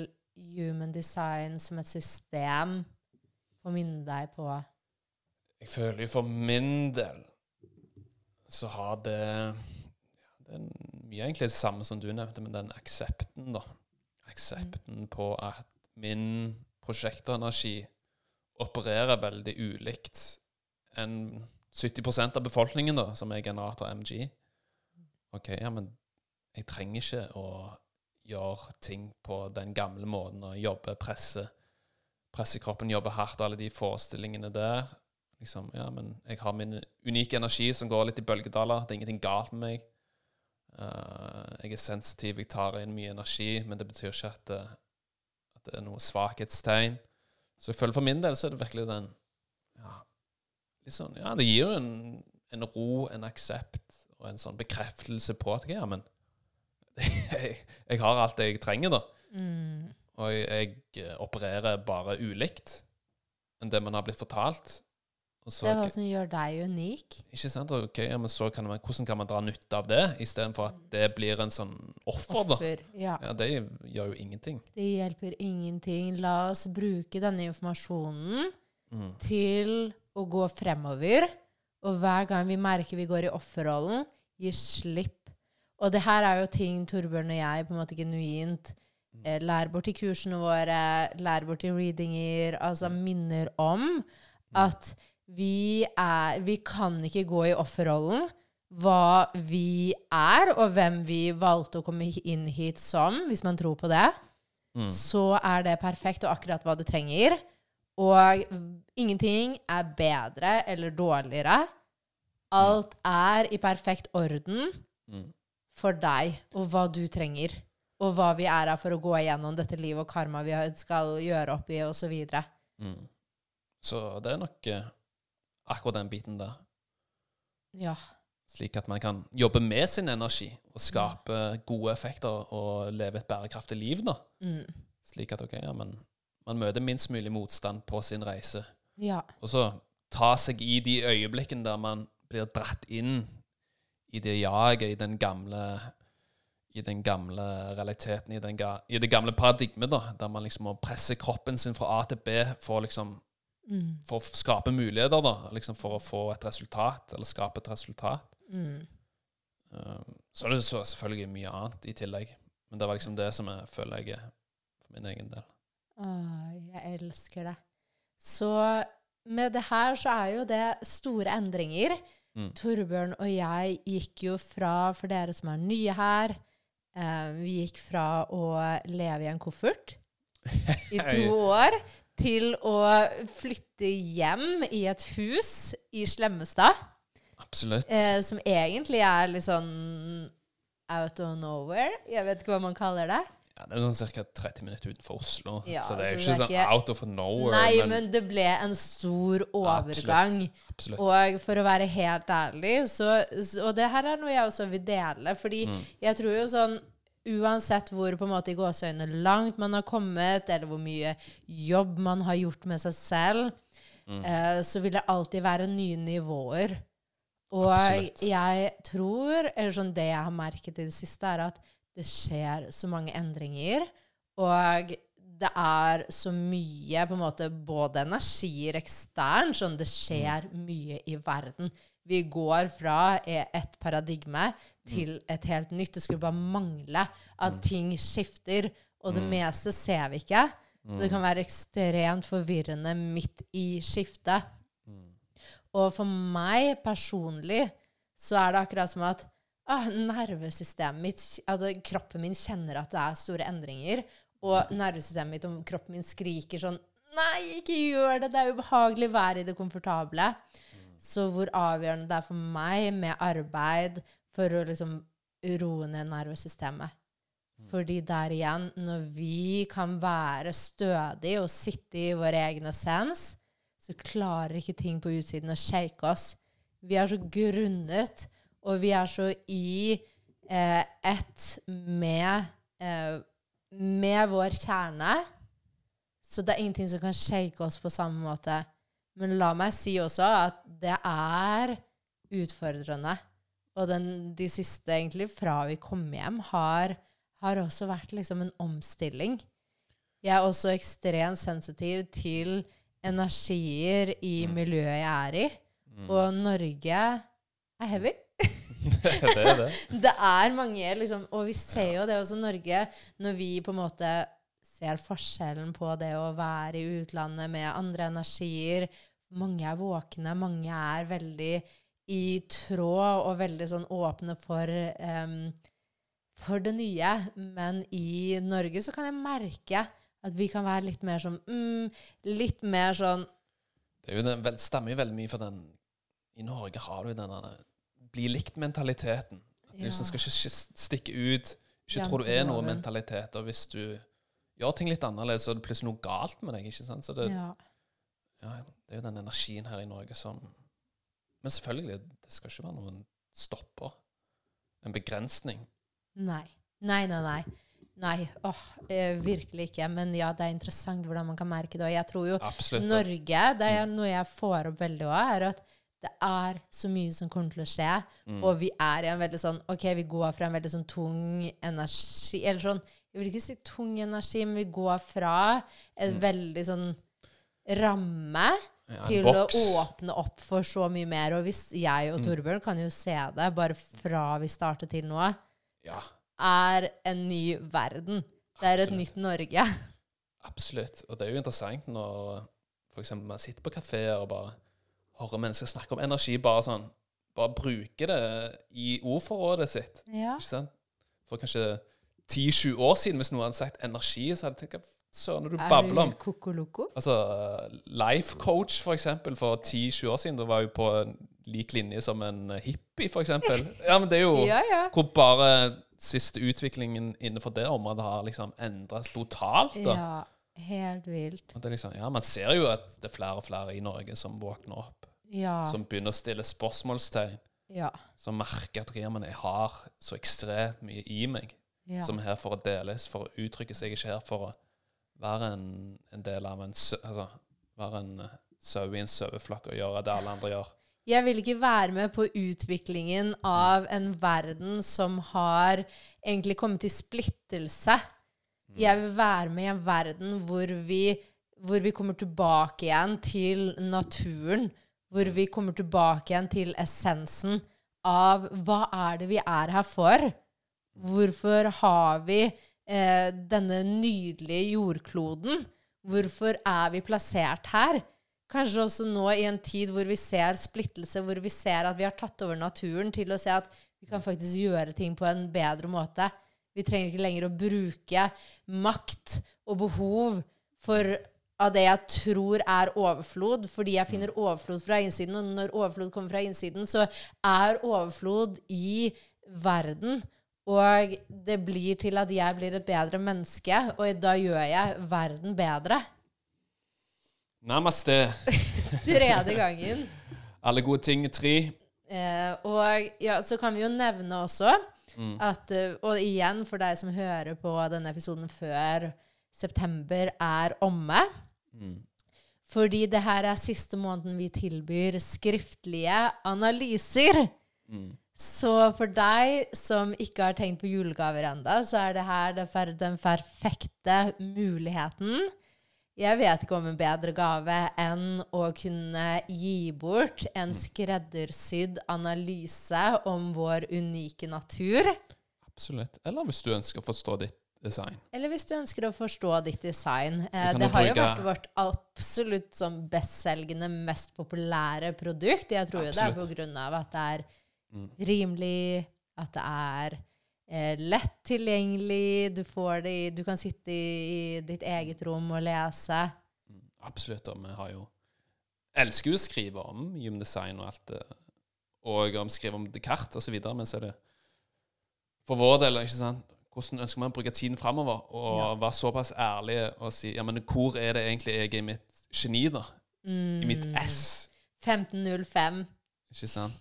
human design som et system å minne deg på Jeg føler jo for min del så har det ja, Det er mye egentlig det samme som du nevnte, men den aksepten, da. Aksepten på at min prosjektenergi opererer veldig ulikt enn 70% av befolkningen, da, som er generator MG. OK, ja, men jeg trenger ikke å gjøre ting på den gamle måten og jobbe, presse, presse kroppen, jobbe hardt, alle de forestillingene der. Liksom, ja, men jeg har min unike energi som går litt i bølgedaler. Det er ingenting galt med meg. Uh, jeg er sensitiv, jeg tar inn mye energi, men det betyr ikke at det, at det er noe svakhetstegn. Så jeg føler for min del så er det virkelig den ja, sånn, ja, det gir jo en, en ro, en aksept og en sånn bekreftelse på at ja, men jeg, jeg har alt det jeg trenger, da. mm. Og jeg, jeg eh, opererer bare ulikt enn det man har blitt fortalt. Og Det er hva som gjør deg unik. ikke sant? Ok, ja, men så kan man, hvordan kan man dra nytte av det, istedenfor at det blir en sånn offer? Offer. Ja. Ja, Det gjør jo ingenting. Det hjelper ingenting. La oss bruke denne informasjonen Mm. til å gå fremover. Og hver gang vi merker vi går i offerrollen, gi slipp. Og det her er jo ting Torbjørn og jeg på en måte genuint eh, lærer bort i kursene våre, lær bort i readinger, altså minner om at vi er Vi kan ikke gå i offerrollen. Hva vi er, og hvem vi valgte å komme inn hit som, hvis man tror på det Mm. så er det perfekt og akkurat hva du trenger. Og ingenting er bedre eller dårligere. Alt er i perfekt orden Mm. for deg og hva du trenger. Og hva vi er her for å gå igjennom dette livet og karma vi skal gjøre opp i, osv. Så, Mm. så det er nok eh, akkurat den biten der. ja. Slik at man kan jobbe med sin energi og skape gode effekter og leve et bærekraftig liv. da. Mm. Slik at ok, ja, men man møter minst mulig motstand på sin reise. ja. Og så ta seg i de øyeblikkene der man blir dratt inn i det jaget, i den gamle i den gamle realiteten, i, den ga, i det gamle paradigmet, da, der man liksom må presse kroppen sin fra A til B for, liksom, Mm. for å skape muligheter, da, liksom for å få et resultat, eller skape et resultat. Mm. Um, så er det så selvfølgelig mye annet i tillegg, men det var liksom det som jeg føler jeg er for min egen del. Å, jeg elsker det. Så med det her så er jo det store endringer. Mm. Torbjørn og jeg gikk jo fra, for dere som er nye her eh, Vi gikk fra å leve i en koffert i to år til å flytte hjem i et hus i Slemmestad. Absolutt. Eh, som egentlig er litt sånn out of nowhere. Jeg vet ikke hva man kaller det. Ja, det er sånn ca. 30 minutter utenfor Oslo, Ja, så det er jo ikke sånn ikke- out of nowhere. Nei, men, men det ble en stor overgang. absolutt. Og for å være helt ærlig, så, så Og det her er noe jeg også vil dele. Fordi Mm. jeg tror jo sånn Uansett hvor på en måte i gåseøynene langt man har kommet, eller hvor mye jobb man har gjort med seg selv, Mm. eh, så vil det alltid være nye nivåer. Og Absolutt. jeg tror, eller sånn det jeg har merket i det siste, er at det skjer så mange endringer. Og det er så mye på en måte både energier ekstern, sånn det skjer mye i verden. Vi går fra e- et paradigme til et helt nytt. Det skulle bare mangle at ting skifter, og det meste ser vi ikke. Så det kan være ekstremt forvirrende midt i skiftet. Og for meg personlig så er det akkurat som at ah, nervesystemet mitt altså, Kroppen min kjenner at det er store endringer. Og nervesystemet mitt og kroppen min skriker sånn Nei, ikke gjør det! Det er ubehagelig Vær i det komfortable. Så hvor avgjørende det er for meg med arbeid for å liksom roe ned nervesystemet. Fordi der igjen, når vi kan være stødige og sitte i vår egen essens, så klarer ikke ting på utsiden å shake oss. Vi er så grunnet, og vi er så i eh, ett med, eh, med vår kjerne. Så det er ingenting som kan shake oss på samme måte. Men la meg si også at det er utfordrende. Og den, de siste, egentlig, fra vi kom hjem, har, har også vært liksom en omstilling. Jeg er også ekstremt sensitiv til energier i miljøet jeg er i. Og Norge er heavy. Det er det. Det er mange, liksom, og vi ser jo det også i Norge, når vi på en måte ser forskjellen på det å være i utlandet med andre energier. Mange er våkne, mange er veldig i tråd og veldig sånn åpne for, um, for det nye. Men i Norge så kan jeg merke at vi kan være litt mer sånn mm, Litt mer sånn Det jo den, stemmer jo veldig mye for den I Norge har du den der bli likt-mentaliteten. At du liksom skal ikke stikke ut. Ikke tro du er noe mentalitet. Og hvis du gjør ting litt annerledes, så er det plutselig noe galt med deg. ikke sant? Så det, ja. ja, det er jo den energien her i Norge som Men selvfølgelig, det skal ikke være noen stopper. En begrensning. Nei. Nei, nei, nei. Nei, åh, eh, virkelig ikke. Men ja, det er interessant hvordan man kan merke det. Og jeg tror jo Absolutt. Norge, det er noe jeg får opp veldig òg, er at det er så mye som kommer til å skje. Mm. Og vi er i en veldig sånn OK, vi går fra en veldig sånn tung energi Eller sånn Jeg vil ikke si tung energi, men vi går fra en veldig sånn ramme Mm. Ja, til box. å åpne opp for så mye mer. Og hvis jeg Mm. og Torbjørn kan jo se det bare fra vi startet til nå, Ja, er en ny verden. Det er et Absolutt. nytt Norge. absolutt. Og det er jo interessant når eksempel man sitter på kafeer og bare hører mennesker snakke om energi, bare sånn Bare bruke det i ordforrådet sitt. Ja. Ikke sant? For kanskje 10-20 år siden, hvis noen hadde sagt energi, så hadde jeg tenkt søren du babler om? Altså, Life coach, for eksempel, for 10-20 år siden, da var jo på lik linje som en hippie, for eksempel. Ja, men det er jo Ja, ja. hvor bare siste utviklingen innenfor det området har liksom endret totalt. da. Ja, helt vilt. Liksom, ja, Man ser jo at det er flere og flere i Norge som våkner opp, Ja. som begynner å stille spørsmålstegn, ja. som merker at okay, men jeg har så ekstremt mye i meg, ja. som er her for å deles, for å uttrykke seg, ikke her for å være en, en del av en altså, være en eh, sau i en saueflokk og gjøre det alle andre gjør. Jeg vil ikke være med på utviklingen av en verden som har egentlig kommet til splittelse. Jeg vil være med i en verden hvor vi, hvor vi kommer tilbake igjen til naturen. Hvor vi kommer tilbake igjen til essensen av hva er det vi er her for? Hvorfor har vi eh, denne nydelige jordkloden? Hvorfor er vi plassert her? Kanskje også nå i en tid hvor vi ser splittelse, hvor vi ser at vi har tatt over naturen til å se at vi kan faktisk gjøre ting på en bedre måte. Vi trenger ikke lenger å bruke makt og behov for av det jeg tror er overflod, fordi jeg finner overflod fra innsiden. Og når overflod kommer fra innsiden, så er overflod i verden. Og det blir til at jeg blir et bedre menneske, og da gjør jeg verden bedre. Namaste. Tredje gangen. Alle gode ting tre. Eh, og ja, så kan vi jo nevne også at eh, Og igjen, for deg som hører på denne episoden før september er omme Fordi det her er siste måneden vi tilbyr skriftlige analyser. Så for deg som ikke har tenkt på julegaver ennå, så er det her den perfekte muligheten. Jeg vet ikke om en bedre gave enn å kunne gi bort en skreddersydd analyse om vår unike natur. Absolutt. Eller hvis du ønsker å forstå ditt design. Eller hvis du ønsker å forstå ditt design. Eh, det har har jo vært vårt absolutt som bestselgende, mest populære produkt. Jeg tror jo det er på grunn av at det er rimelig, at det er eh, lett tilgjengelig. Du får det i Du kan sitte i, i ditt eget rom og lese. Absolutt. Og vi har jo elsker jo å skrive om gymdesign og alt det. Og om skrive om Descartes osv. Men så er det for vår del ikke sant? Hvordan ønsker man å bruke tiden framover? Og Ja. være såpass ærlig og si ja, men hvor er det egentlig jeg er i mitt geni, da? I mitt Mm. S. 1505. Ikke sant?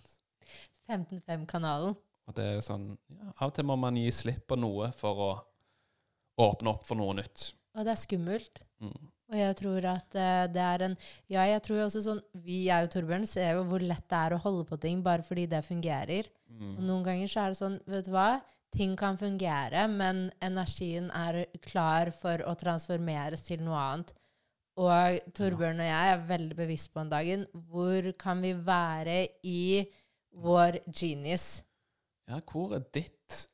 1505-kanalen. Og det er sånn ja, Av og til må man gi slipp på noe for å åpne opp for noe nytt. Og det er skummelt. Mm. Og jeg tror at eh, det er en Ja, jeg tror også sånn Vi, jeg og Torbjørn, ser jo hvor lett det er å holde på ting bare fordi det fungerer. Mm. Og noen ganger så er det sånn, vet du hva? Ting kan fungere, men energien er klar for å transformeres til noe annet. Og Torbjørn og jeg er veldig bevisst på en dagen hvor kan vi være i vår genius? Ja, hvor er ditt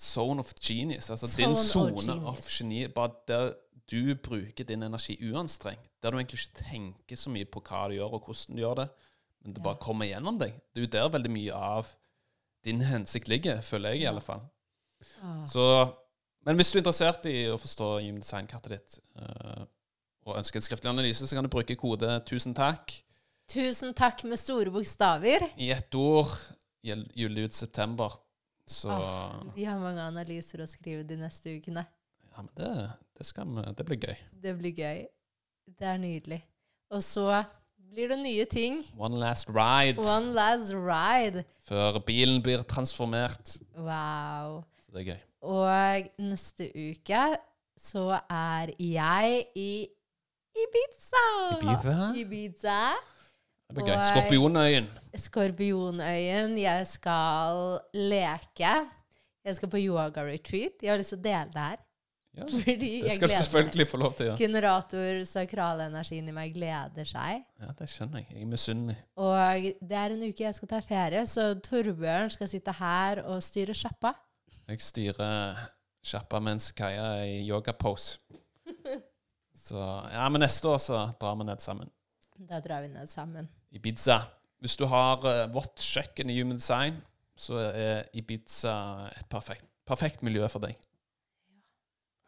zone of genius? Altså Zone din of sone genius. of geni. Bare der du bruker din energi uanstrengt. Der du egentlig ikke tenker så mye på hva du gjør, og hvordan du gjør det. Men det Ja. bare kommer gjennom deg. Det er jo der veldig mye av din hensikt ligger, føler jeg i alle fall. Ah. Så, men hvis du er interessert i å forstå gymdesignkartet ditt, uh, og ønsker en skriftlig analyse, så kan du bruke kode 'tusen takk' Tusen takk med store bokstaver. i ett ord. Juli ut september. Så Ah, vi har mange analyser å skrive de neste ukene. Ja, men det, det, vi, det blir gøy. Det blir gøy. Det er nydelig. Og så blir det nye ting. One last ride One last ride. før bilen blir transformert. Wow. Så det er gøy. Og neste uke så er jeg i Ibiza. Ibiza? Ibiza. Det blir gøy. Og- Skorpionøyen. Skorpionøyen. Jeg skal leke. Jeg skal på yoga-retreat. Jeg har lyst til å dele det her. Ja, det skal du meg. selvfølgelig få lov til ja. Generator, sakralenergien i meg gleder seg. Ja, Det skjønner jeg. Jeg er misunnelig. Og det er en uke jeg skal ta ferie, så Torbjørn skal sitte her og styre sjappa. Jeg styrer sjappa mens Kaja er i yogapose. Så ja, men neste år så drar vi ned sammen. Da drar vi ned sammen. Ibiza. Hvis du har eh, vått kjøkken i Human Design, så er Ibiza et perfekt, perfekt miljø for deg.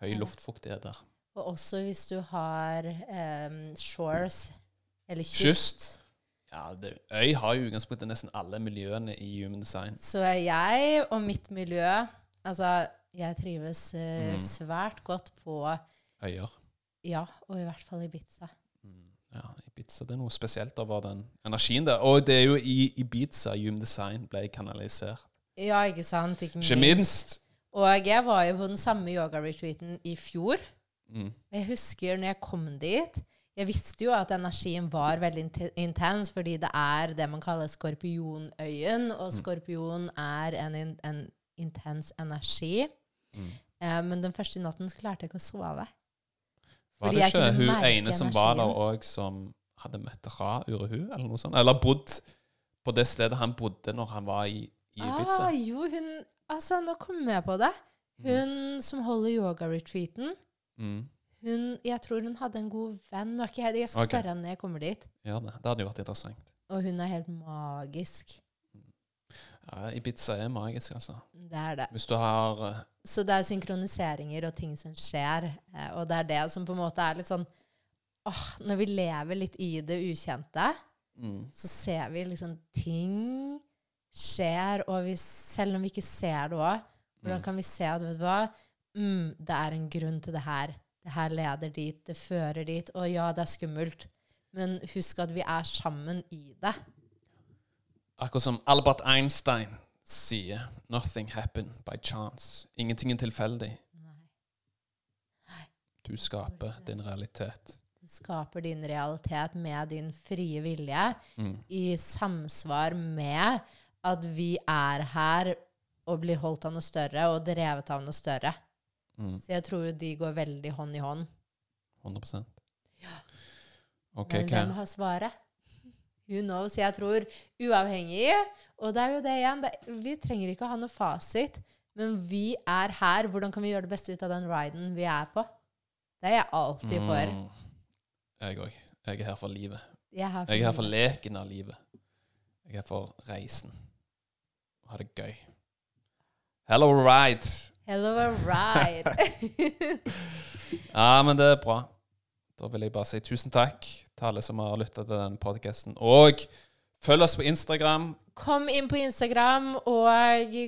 Høy luftfuktighet der. Og også hvis du har um, shores, eller kyst, Kyst. Ja, det, Øy har jo utgangspunktet nesten alle miljøene i Human Design. så er jeg og mitt miljø Altså, jeg trives uh, Mm. svært godt på Øyer. Ja, og i hvert fall Ibiza. Mm, Ja, Ibiza. Det er noe spesielt over den energien der. Og det er jo i Ibiza Hume Design ble kanalisert. Ja, ikke sant? Ikke Ikke minst. minst. Og jeg var jo på den samme yoga-retreaten i fjor. Mm. Jeg husker når jeg kom dit Jeg visste jo at energien var veldig intens, fordi det er det man kaller skorpionøyen, og skorpion er en, en intens energi. Mm. Eh, men den første natten så klarte jeg ikke å sove. Var det ikke hun ene som var der òg, som hadde møtt Ra Urehu, eller noe sånt? Eller bodd på det stedet han bodde når han var i, i Ibiza? Ah, jo, hun Altså, nå kom jeg på det. Hun som holder yoga-retreaten, Mm. hun Jeg tror hun hadde en god venn. Jeg skal okay. spørre henne når jeg kommer dit. Ja, det. Det hadde jo vært interessant. Og hun er helt magisk. Ja, Ibiza er magisk, altså. Det er det. Hvis du har eh, Så det er synkroniseringer og ting som skjer. eh, Og det er det som på en måte er litt sånn åh, Når vi lever litt i det ukjente, mm, så ser vi liksom ting skjer, og vi, selv om vi ikke ser det òg, hvordan mm, kan vi se at vet du hva, mm, det er en grunn til det her. Det her leder dit, det fører dit. Og ja, det er skummelt, men husk at vi er sammen i det. Akkurat som Albert Einstein sier 'Nothing happened by chance'. Ingenting er tilfeldig. Du skaper din realitet. Du skaper din realitet med din frie vilje. Mm. i samsvar med at vi er her og blir holdt av noe større og drevet av noe større. Mm. Så jeg tror de går veldig hånd i hånd. 100% Okay, Men hvem har svaret? Who knows? Jeg tror uavhengig Og det er jo det igjen. Det, vi trenger ikke å ha noe fasit. Men vi er her. Hvordan kan vi gjøre det beste ut av den riden vi er på? Det er jeg alltid for. Mm. Jeg òg. Jeg er her for livet. Jeg er her for, Jeg er her for leken av livet. Jeg er her for reisen. Og ha det gøy. Hello, ride. Hello, ride. Ja, men det er bra. Da vil jeg bare si tusen takk til alle som har lytta til denne podkasten. Og følg oss på Instagram. Kom inn på Instagram, og Vi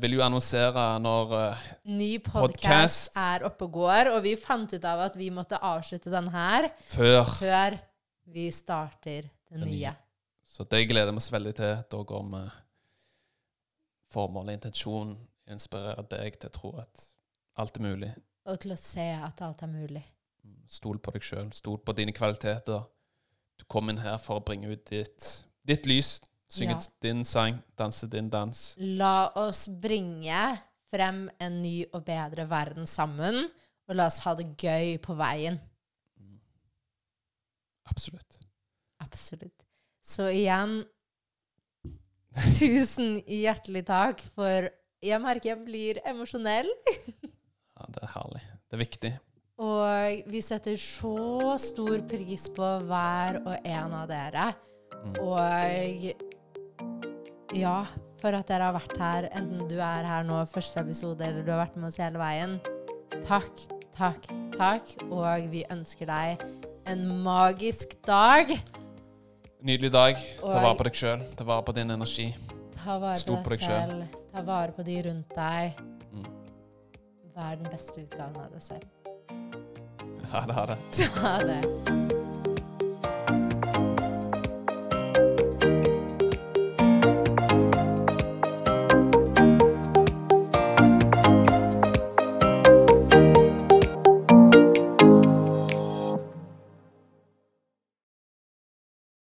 vil jo annonsere når uh, ny Podcast. podkast er oppe og går. Og vi fant ut av at vi måtte avslutte den her Før. før vi starter den Den nye. nye. Så det gleder vi oss veldig til. Da går vi formål og intensjon inspirerer deg til å tro at alt er mulig. Og til å se at alt er mulig. Stol på deg sjøl. Stol på dine kvaliteter. Du kom inn her for å bringe ut ditt, ditt lys. Synge Ja. din sang, danse din dans. La oss bringe frem en ny og bedre verden sammen. Og la oss ha det gøy på veien. Absolutt. Absolutt. Så igjen Tusen hjertelig takk, for jeg merker jeg blir emosjonell. Ja, det er herlig. Det er viktig. Og vi setter så stor pris på hver og en av dere. Mm. Og ja, for at dere har vært her, enten du er her nå første episode, eller du har vært med oss hele veien. Takk, takk, takk. Og vi ønsker deg en magisk dag. Nydelig dag. Ta vare på deg sjøl. Ta vare på din energi. Ta vare Stå på deg deg selv. Ta vare på de rundt deg. Mm. Vær den beste utgaven av deg selv. Ha det. Ha det. Det.